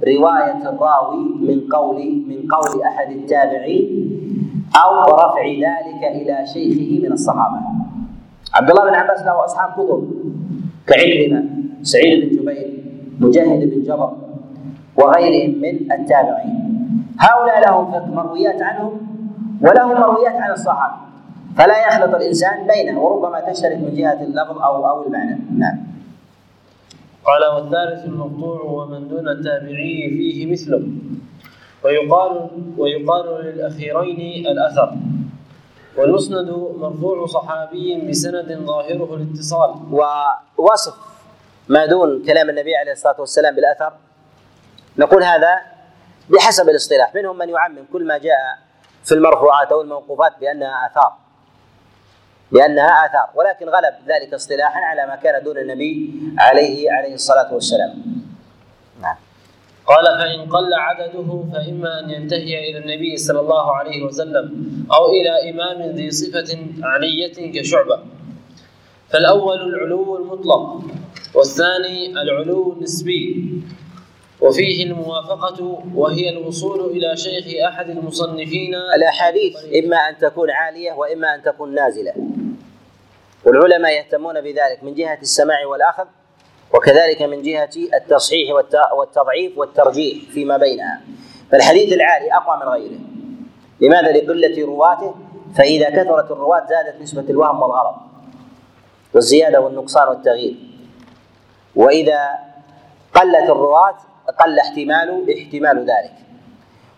رواية الراوي من قول من قول أحد التابعين أو رفع ذلك إلى شيخه من الصحابة. عبد الله بن عباس له أصحاب كتب كعكرمه، سعيد بن جبير، مجاهد بن جبر وغيرهم من التابعين. هؤلاء لهم مرويات عنهم ولهم مرويات عن الصحابة. فلا يخلط الإنسان بينه وربما تشترك من جهة اللفظ أو أو المعنى. نعم. قال والثالث المقطوع ومن دون التابعي فيه مثله. ويقال ويقال للأخيرين الأثر. والمسند مرفوع صحابي بسند ظاهره الاتصال. ووصف ما دون كلام النبي عليه الصلاة والسلام بالأثر. نقول هذا بحسب الاصطلاح. منهم من يعمم كل ما جاء في المرفوعات أو الموقوفات بأنها آثار. لأنها آثار. ولكن غلب ذلك اصطلاحا على ما كان دون النبي عليه عليه الصلاة والسلام. نعم. قال فإن قل عدده فإما أن ينتهي إلى النبي صلى الله عليه وسلم أو إلى إمام ذي صفة علية كشعبة. فالأول العلو المطلق والثاني العلو النسبي. وفيه الموافقة وهي الوصول إلى شيخ أحد المصنفين. الأحاديث إما أن تكون عالية وإما أن تكون نازلة. والعلماء يهتمون بذلك من جهة السماع والأخذ وكذلك من جهة التصحيح والتضعيف والترجيح فيما بينها. فالحديث العالي أقوى من غيره. لماذا؟ لقلة رواته. فإذا كثرت الرواة زادت نسبة الوهم والغلط والزيادة والنقصان والتغيير. وإذا قلت الرواة قل احتمال احتمال ذلك.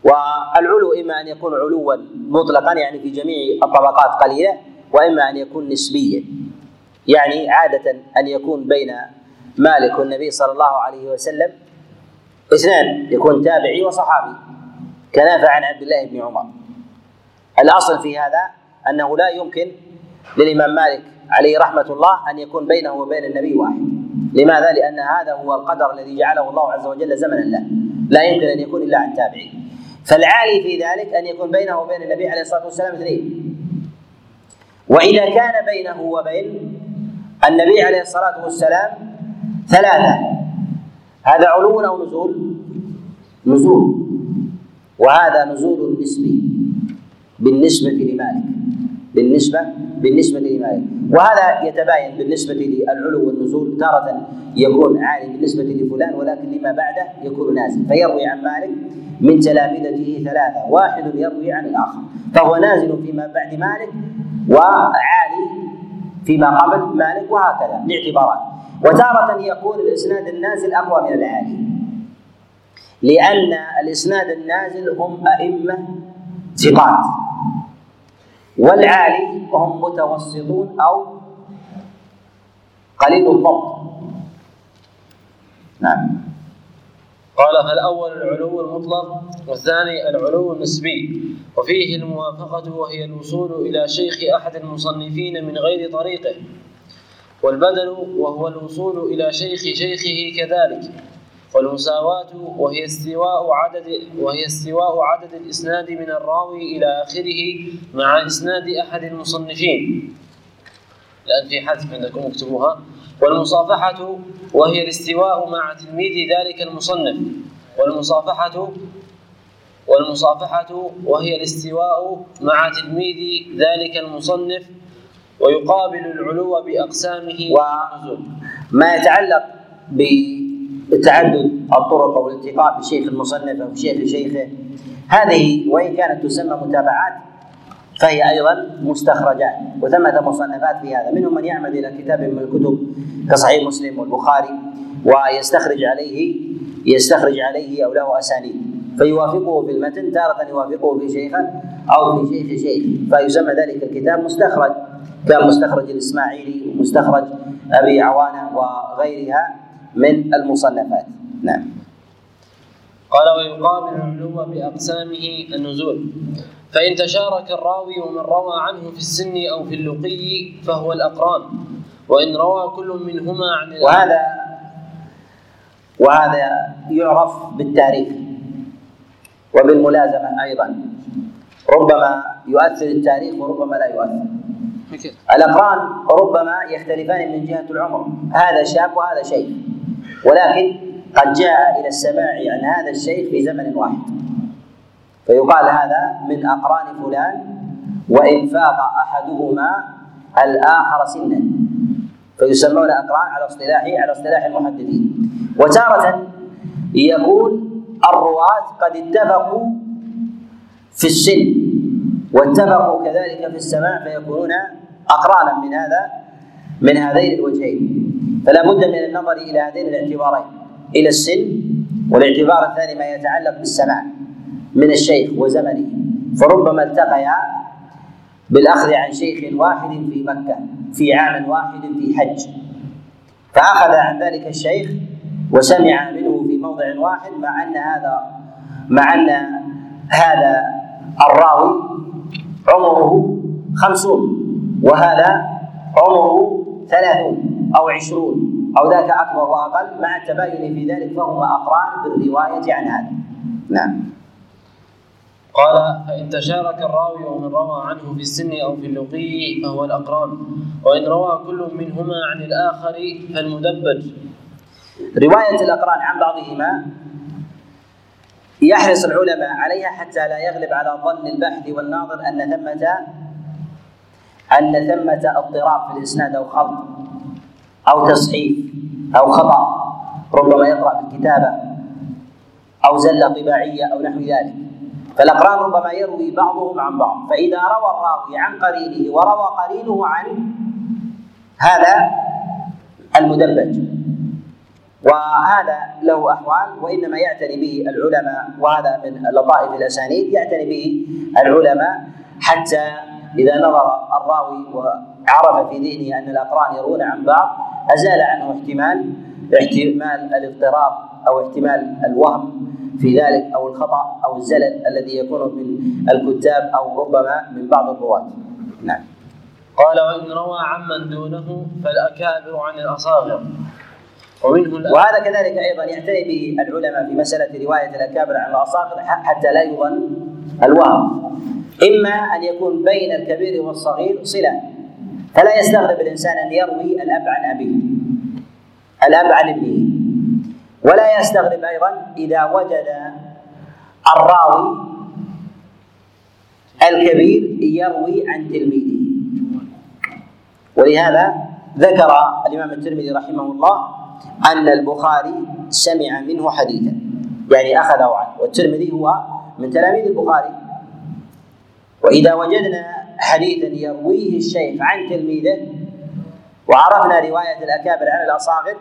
والعلو إما أن يكون علوا مطلقا يعني في جميع الطبقات قليلة وإما أن يكون نسبيا يعني عادة أن يكون بين مالك والنبي صلى الله عليه وسلم اثنان يكون تابعي وصحابي كنافع عن عبد الله بن عمر. الأصل في هذا أنه لا يمكن للإمام مالك عليه رحمة الله أن يكون بينه وبين النبي واحد. لماذا؟ لأن هذا هو القدر الذي جعله الله عز وجل زمنا له. لا يمكن أن يكون إلا عن تابعي. فالعالي في ذلك أن يكون بينه وبين النبي عليه الصلاة والسلام اثنين. وإذا كان بينه وبين النبي عليه الصلاة والسلام ثلاثة. هذا علو أو نزول؟ نزول. وهذا نزول نسبي. بالنسبة لمالك. بالنسبة بالنسبة لمالك. وهذا يتباين بالنسبة للعلو والنزول. تارة يكون عالي بالنسبة لفلان ولكن لما بعده يكون نازل. فيروي عن مالك من تلامذته ثلاثة. واحد يروي عن الآخر. فهو نازل فيما بعد مالك وعالي فيما قبل مالك وهكذا لاعتبارات وتارة يكون الإسناد النازل أقوى من العالي. لأن الإسناد النازل هم أئمة ثقات. والعالي هم متوسطون أو قليل الضبط. نعم. قال فالأول العلو المطلق والثاني العلو النسبي. وفيه الموافقة وهي الوصول إلى شيخ أحد المصنفين من غير طريقه. والبدل وهو الوصول إلى شيخ شيخه كذلك. والمساواة وهي استواء عدد وهي استواء عدد الإسناد من الراوي إلى آخره مع إسناد أحد المصنفين. الآن في حذف عندكم اكتبوها. والمصافحة وهي الاستواء مع تلميذ ذلك المصنف. والمصافحة والمصافحة وهي الاستواء مع تلميذ ذلك المصنف ويقابل العلو بأقسامه وما يتعلق بتعدد الطرق أو الالتقاء بشيخ المصنف أو شيخ شيخه هذه وإن كانت تسمى متابعات فهي أيضا مستخرجات وثمة مصنفات في هذا. منهم من يعمد إلى كتاب من الكتب كصحيح مسلم والبخاري ويستخرج عليه يستخرج عليه أو له أسانيد. فيوافقه في المتن تارة يوافقه في شيخه أو في شيخ شيخ. فيسمى ذلك الكتاب مستخرج كان مستخرج الإسماعيلي ومستخرج أبي عوانة وغيرها من المصنفات. نعم. قال ويقابل العلو بأقسامه النزول. فإن تشارك الراوي ومن روى عنه في السن أو في اللقي فهو الأقران. وإن روى كل منهما عن وهذا وهذا يعرف بالتاريخ وبالملازمة أيضا. ربما يؤثر التاريخ وربما لا يؤثر. الأقران ربما يختلفان من جهة العمر. هذا شاب وهذا شيخ. ولكن قد جاء إلى السماع عن هذا الشيخ في زمن واحد. فيقال هذا من أقران فلان وإن فاق أحدهما الآخر سنا. فيسمون أقران على اصطلاح على اصطلاح المحدثين. وتارة يكون الرواة قد اتفقوا في السن واتفقوا كذلك في السماع فيكونون أقرانا من هذا من هذين الوجهين. فلا بد من النظر إلى هذين الاعتبارين إلى السن والاعتبار الثاني ما يتعلق بالسماع. من الشيخ وزمنه. فربما التقيا بالأخذ عن شيخ واحد في مكة في عام واحد في حج. فأخذ عن ذلك الشيخ وسمع منه في موضع واحد مع أن هذا مع أن هذا الراوي عمره خمسون وهذا عمره ثلاثون أو عشرون أو ذاك أكبر وأقل مع التباين في ذلك فهما أقران بالرواية عن هذا. نعم. قال فإن تشارك الراوي ومن روى عنه في السن أو في اللقي فهو الأقران. وإن روى كل منهما عن الآخر فالمدبج رواية الأقران عن بعضهما يحرص العلماء عليها حتى لا يغلب على ظن البحث والناظر أن ثمة أن ثمة اضطراب في الإسناد أو خلط أو تصحيف أو خطأ ربما يقرأ في الكتابة أو زلة طباعية أو نحو ذلك. فالأقران ربما يروي بعضهم عن بعض. فإذا روى الراوي عن قرينه وروى قرينه عن هذا المدبج. وهذا له أحوال وإنما يعتني به العلماء وهذا من لطائف الأسانيد يعتني به العلماء حتى إذا نظر الراوي وعرف في ذهنه أن الأقران يروون عن بعض أزال عنه احتمال احتمال الاضطراب أو احتمال الوهم. في ذلك أو الخطأ أو الزلل الذي يكون من الكتاب أو ربما من بعض الرواة. نعم. قال وإن روى عمن دونه فالأكابر عن الأصاغر. ومنه وهذا كذلك أيضا يعتني به العلماء في مسألة رواية الأكابر عن الأصاغر حتى لا يظن الوهم. إما أن يكون بين الكبير والصغير صلة. فلا يستغرب الإنسان أن يروي الأب عن أبيه. الأب عن ابنه. ولا يستغرب أيضا إذا وجد الراوي الكبير يروي عن تلميذه. ولهذا ذكر الإمام الترمذي رحمه الله أن البخاري سمع منه حديثا يعني أخذه عنه. والترمذي هو من تلاميذ البخاري. وإذا وجدنا حديثا يرويه الشيخ عن تلميذه وعرفنا رواية الأكابر عن الأصاغر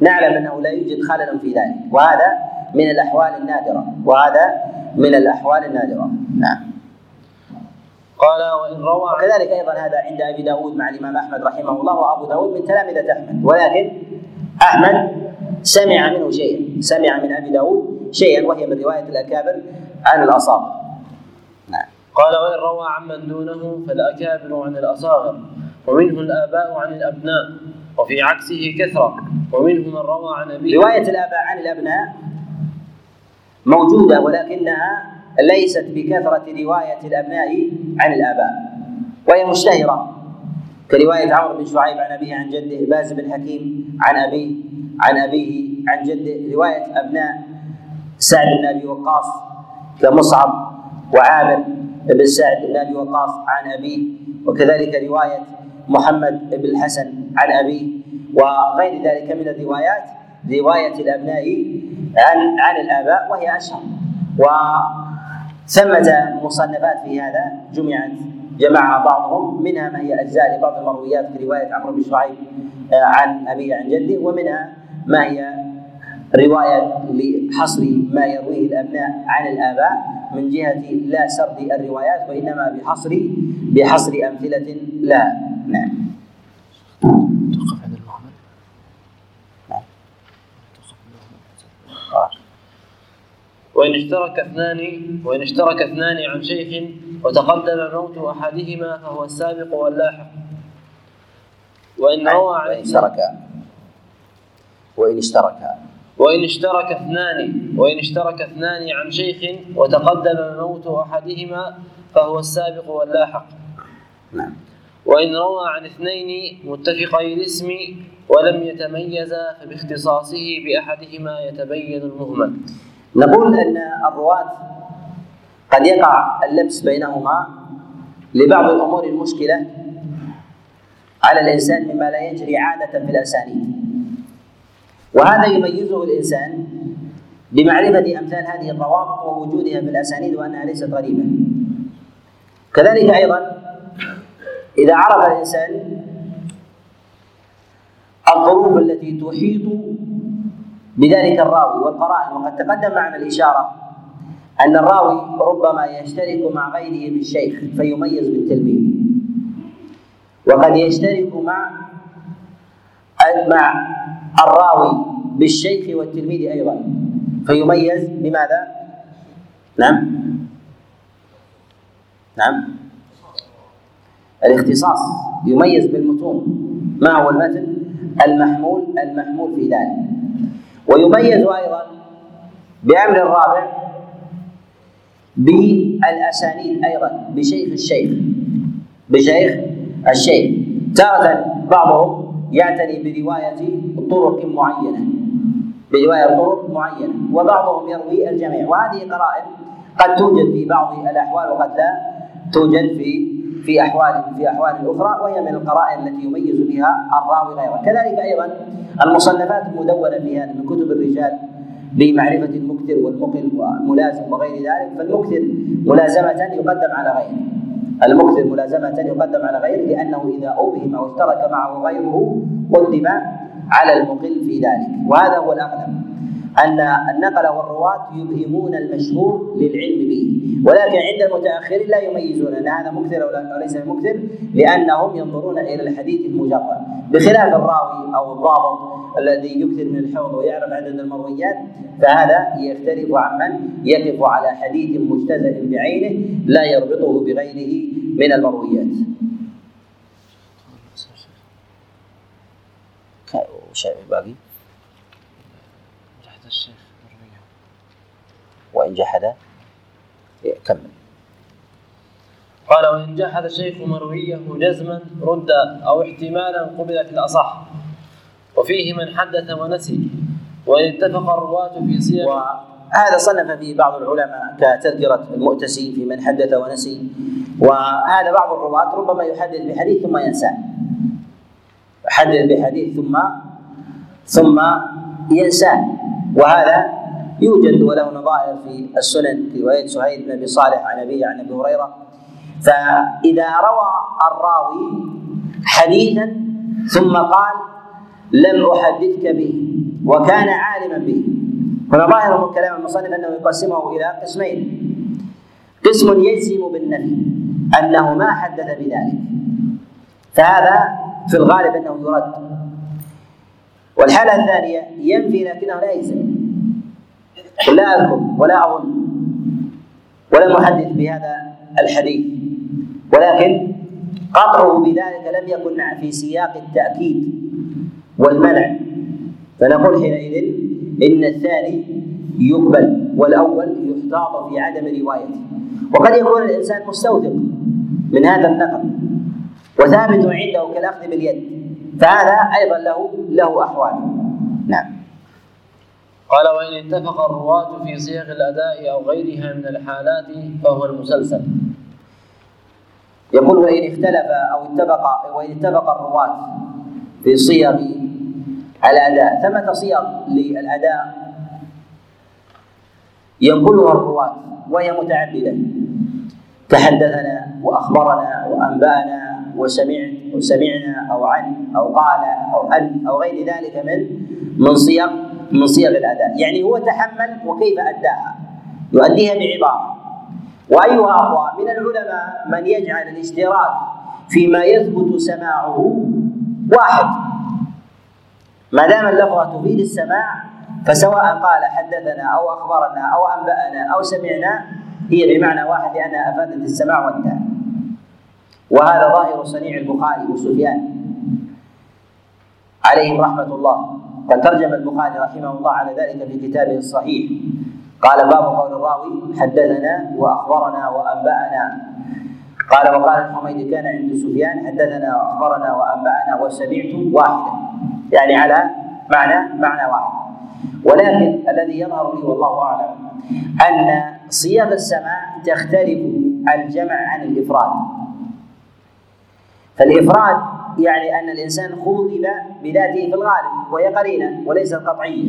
نعلم أنه لا يوجد خلل في ذلك. وهذا من الأحوال النادرة. وهذا من الأحوال النادرة. نعم. قال وإن روى وكذلك أيضا هذا عند أبي داود مع الإمام أحمد رحمه الله وأبو داود من تلامذة أحمد. ولكن أحمد سمع منه شيئا. سمع من أبي داود شيئا وهي من رواية الأكابر عن الاصابع نعم. قال وإن روى عمن دونه فالأكابر عن الأصاغر ومنه الآباء عن الأبناء. وفي عكسه كثرة. ومنه من روى عن أبيه. رواية الآباء عن الأبناء موجودة ولكنها ليست بكثرة رواية الأبناء عن الآباء وهي مشتهرة. كرواية عمرو بن شعيب عن أبيه عن جده باز بن حكيم عن أبيه عن أبيه عن جده. رواية أبناء سعد بن أبي وقاص كمصعب وعامر بن سعد بن أبي وقاص عن أبيه وكذلك رواية محمد بن الحسن عن أبيه وغير ذلك من الروايات رواية الأبناء عن عن الآباء وهي أشهر. وثمة مصنفات في هذا جمعت جمعها بعضهم منها ما هي أجزاء لبعض المرويات في رواية عمرو بن شعيب آه، عن أبيه عن جده ومنها ما هي رواية لحصر ما يرويه الأبناء عن الآباء من جهة لا سرد الروايات وإنما بحصر بحصر أمثلة لا. نعم. توقف عند نعم آه. وإن اشترك اثنان وإن اشترك اثنان عن شيخ وتقدم موت أحدهما فهو السابق واللاحق. وإن روى عن وإن اشترك. وإن اشترك. وإن اشترك اثنان وإن اشترك اثنان عن شيخ وتقدم موت أحدهما فهو السابق واللاحق. نعم. وإن روى عن اثنين متفقي الاسم ولم يتميزا فباختصاصه بأحدهما يتبين المهمل. نقول أن الرواة قد يقع اللبس بينهما لبعض الأمور المشكلة على الإنسان مما لا يجري عادة في الأسانيد. وهذا يميزه الإنسان بمعرفة أمثال هذه الروابط ووجودها في الأسانيد وأنها ليست غريبة. كذلك أيضا إذا عرف الإنسان الظروف التي تحيط بذلك الراوي والقرائن وقد تقدم معنا الإشارة أن الراوي ربما يشترك مع غيره بالشيخ فيميز بالتلميذ. وقد يشترك مع مع الراوي بالشيخ والتلميذ أيضا فيميز بماذا؟ نعم. نعم. الاختصاص يميز بالمتون. ما هو المتن؟ المحمول المحمول في ذلك. ويميز أيضا بأمر الرابع بالأسانيد أيضا بشيخ الشيخ بشيخ الشيخ. تارة بعضهم يعتني برواية طرق معينة برواية طرق معينة وبعضهم يروي الجميع. وهذه قرائن قد توجد في بعض الأحوال وقد لا توجد في في احوال في أحوال أخرى وهي من القرائن التي يميز بها الراوي غيره، كذلك أيضا المصنفات المدونه في هذا من كتب الرجال بمعرفه المكثر والمقل والملازم وغير ذلك فالمكثر ملازمة يقدم على غيره. المكثر ملازمة يقدم على غيره لأنه إذا أبهم أو اشترك معه غيره قدم على المقل في ذلك وهذا هو الاغلب. أن النقل والرواة يبهمون المشهور للعلم به ولكن عند المتأخرين لا يميزون أن هذا مكثر أو ليس مكثر لأنهم ينظرون إلى الحديث المجرد بخلاف الراوي أو الضابط الذي يكثر من الحفظ ويعرف عدد المرويات فهذا يختلف عمن يقف على حديث مجتزأ بعينه لا يربطه بغيره من المرويات. باقي؟ وإن جحد كمل قال وإن جحد الشيخ مروية جزما رد أو احتمالا قبل في الأصح. وفيه من حدث ونسي وإن اتفق الرواة في سير وهذا صنف فيه بعض العلماء كتذكرة المؤتسي في من حدث ونسي. وهذا بعض الرواة ربما يحدث بحديث ثم ينساه يحدث بحديث ثم ثم ينساه وهذا يوجد وله نظائر في السنن في رواية سهيل بن أبي صالح عن ابي عن أبي هريرة. فإذا روى الراوي حديثا ثم قال لم أحدثك به وكان عالما به. هنا ظاهر من كلام المصنف أنه يقسمه إلى قسمين. قسم يجزم بالنفي أنه ما حدث بذلك. فهذا في الغالب أنه يرد. والحالة الثانية ينفي لكنه لا يجزم لا أذكر ولا أظن ولم أحدث بهذا الحديث. ولكن قطعه بذلك لم يكن في سياق التأكيد والمنع. فنقول حينئذ إن الثاني يقبل والأول يحتاط في عدم روايته. وقد يكون الإنسان مستوثق من هذا النقل وثابت عنده كالأخذ باليد. فهذا أيضا له له أحوال. نعم. قال وإن اتفق الرواة في صيغ الأداء أو غيرها من الحالات فهو المسلسل. يقول وإن اختلف أو اتفق وإن اتفق الرواة في صيغ الأداء. ثمة صيغ للأداء. ينقلها الرواة وهي متعددة. تحدثنا وأخبرنا وأنبأنا وسمعت وسمعنا أو عن أو قال أو أن أو غير ذلك من من صيغ من صيغ الأداء. يعني هو تحمل وكيف أداها. يؤديها بعبارة. وأيها أقوى من العلماء من يجعل الاشتراك فيما يثبت سماعه واحد. ما دام اللفظة تفيد السماع فسواء قال حدثنا أو أخبرنا أو أنبأنا أو سمعنا هي بمعنى واحد لأنها أفادت السماع والتاء. وهذا ظاهر صنيع البخاري وسفيان عليهم رحمة الله. قد ترجم البخاري رحمه الله على ذلك في كتابه الصحيح. قال باب قول الراوي حدثنا وأخبرنا وأنبأنا. قال وقال الحميد كان عند سفيان حدثنا وأخبرنا وأنبأنا وسمعت واحدا. يعني على معنى معنى واحد. ولكن الذي يظهر لي والله أعلم أن صيغ السماع تختلف الجمع عن الإفراد. فالإفراد يعني أن الإنسان خوضب بذاته في الغالب وهي قرينه وليست قطعية.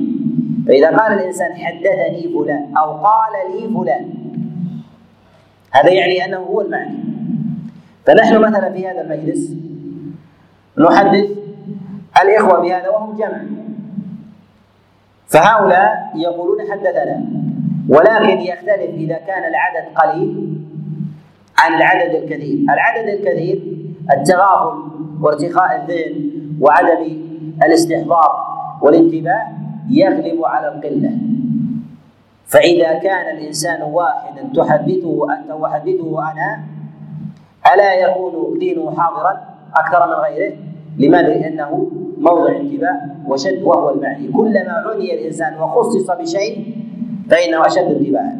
فإذا قال الإنسان حدثني فلان أو قال لي فلان هذا يعني أنه هو المعنى. فنحن مثلا في هذا المجلس نحدث الإخوة بهذا وهم جمع. فهؤلاء يقولون حدثنا ولكن يختلف إذا كان العدد قليل عن العدد الكثير. العدد الكثير التغافل وارتخاء الذهن وعدم الاستحضار والانتباه يغلب على القلة. فإذا كان الإنسان واحدا تحدثه أنت وأحدثه أنا ألا يكون دينه حاضرا أكثر من غيره؟ لماذا؟ لأنه موضع انتباه وشد وهو المعني كلما عني الإنسان وخصص بشيء فإنه أشد انتباها.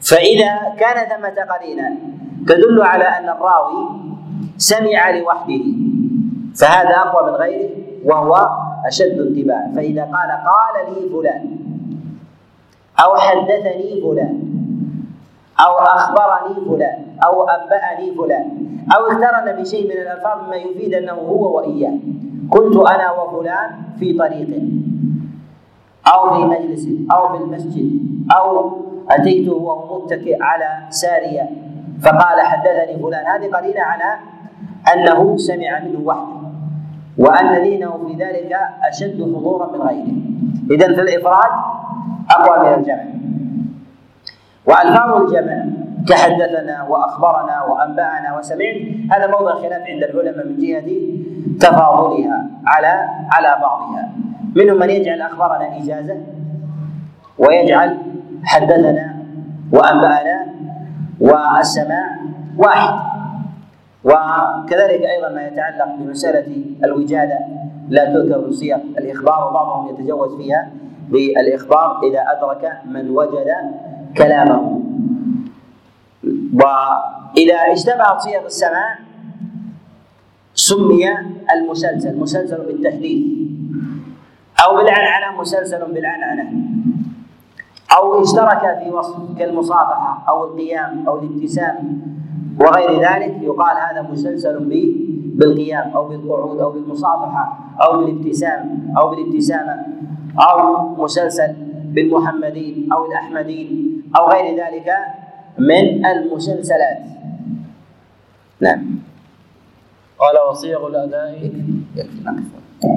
فإذا كان ثمة قرينة تدل على أن الراوي سمع لوحده. فهذا أقوى من غيره وهو أشد انتباها فإذا قال قال لي فلان أو حدثني فلان أو أخبرني فلان أو أنبأني فلان أو اقترن بشيء من الألفاظ مما يفيد أنه هو وإياه. كنت أنا وفلان في طريق أو في مجلس أو في المسجد أو أتيته وهو متكئ على سارية فقال حدثني فلان. هذه قرينة على أنه سمع منه وحده وأن دينه في ذلك أشد حضورا من غيره. إذا في الإفراد أقوى من الجمع. وألفاظ الجمع تحدثنا وأخبرنا وأنبأنا وسمعت هذا موضع خلاف عند العلماء من جهة تفاضلها على على بعضها. منهم من يجعل أخبرنا إجازة ويجعل حدثنا وأنبأنا والسماع واحد. وكذلك أيضا ما يتعلق بمسألة الوجادة لا تذكر في صيغ الإخبار وبعضهم يتجوز فيها بالإخبار إذا أدرك من وجد كلامه. وإذا اجتمعت صيغ السماع سمي المسلسل مسلسل بالتحديث أو بالعنعنة مسلسل بالعنعنة أو اشترك في وصف كالمصافحة أو القيام أو الابتسام. وغير ذلك يقال هذا مسلسل بالقيام أو بالقعود أو بالمصافحة أو بالابتسام أو بالابتسامة أو مسلسل بالمحمدين أو الأحمدين أو غير ذلك من المسلسلات. نعم. قال وصيغ الأداء. يكفي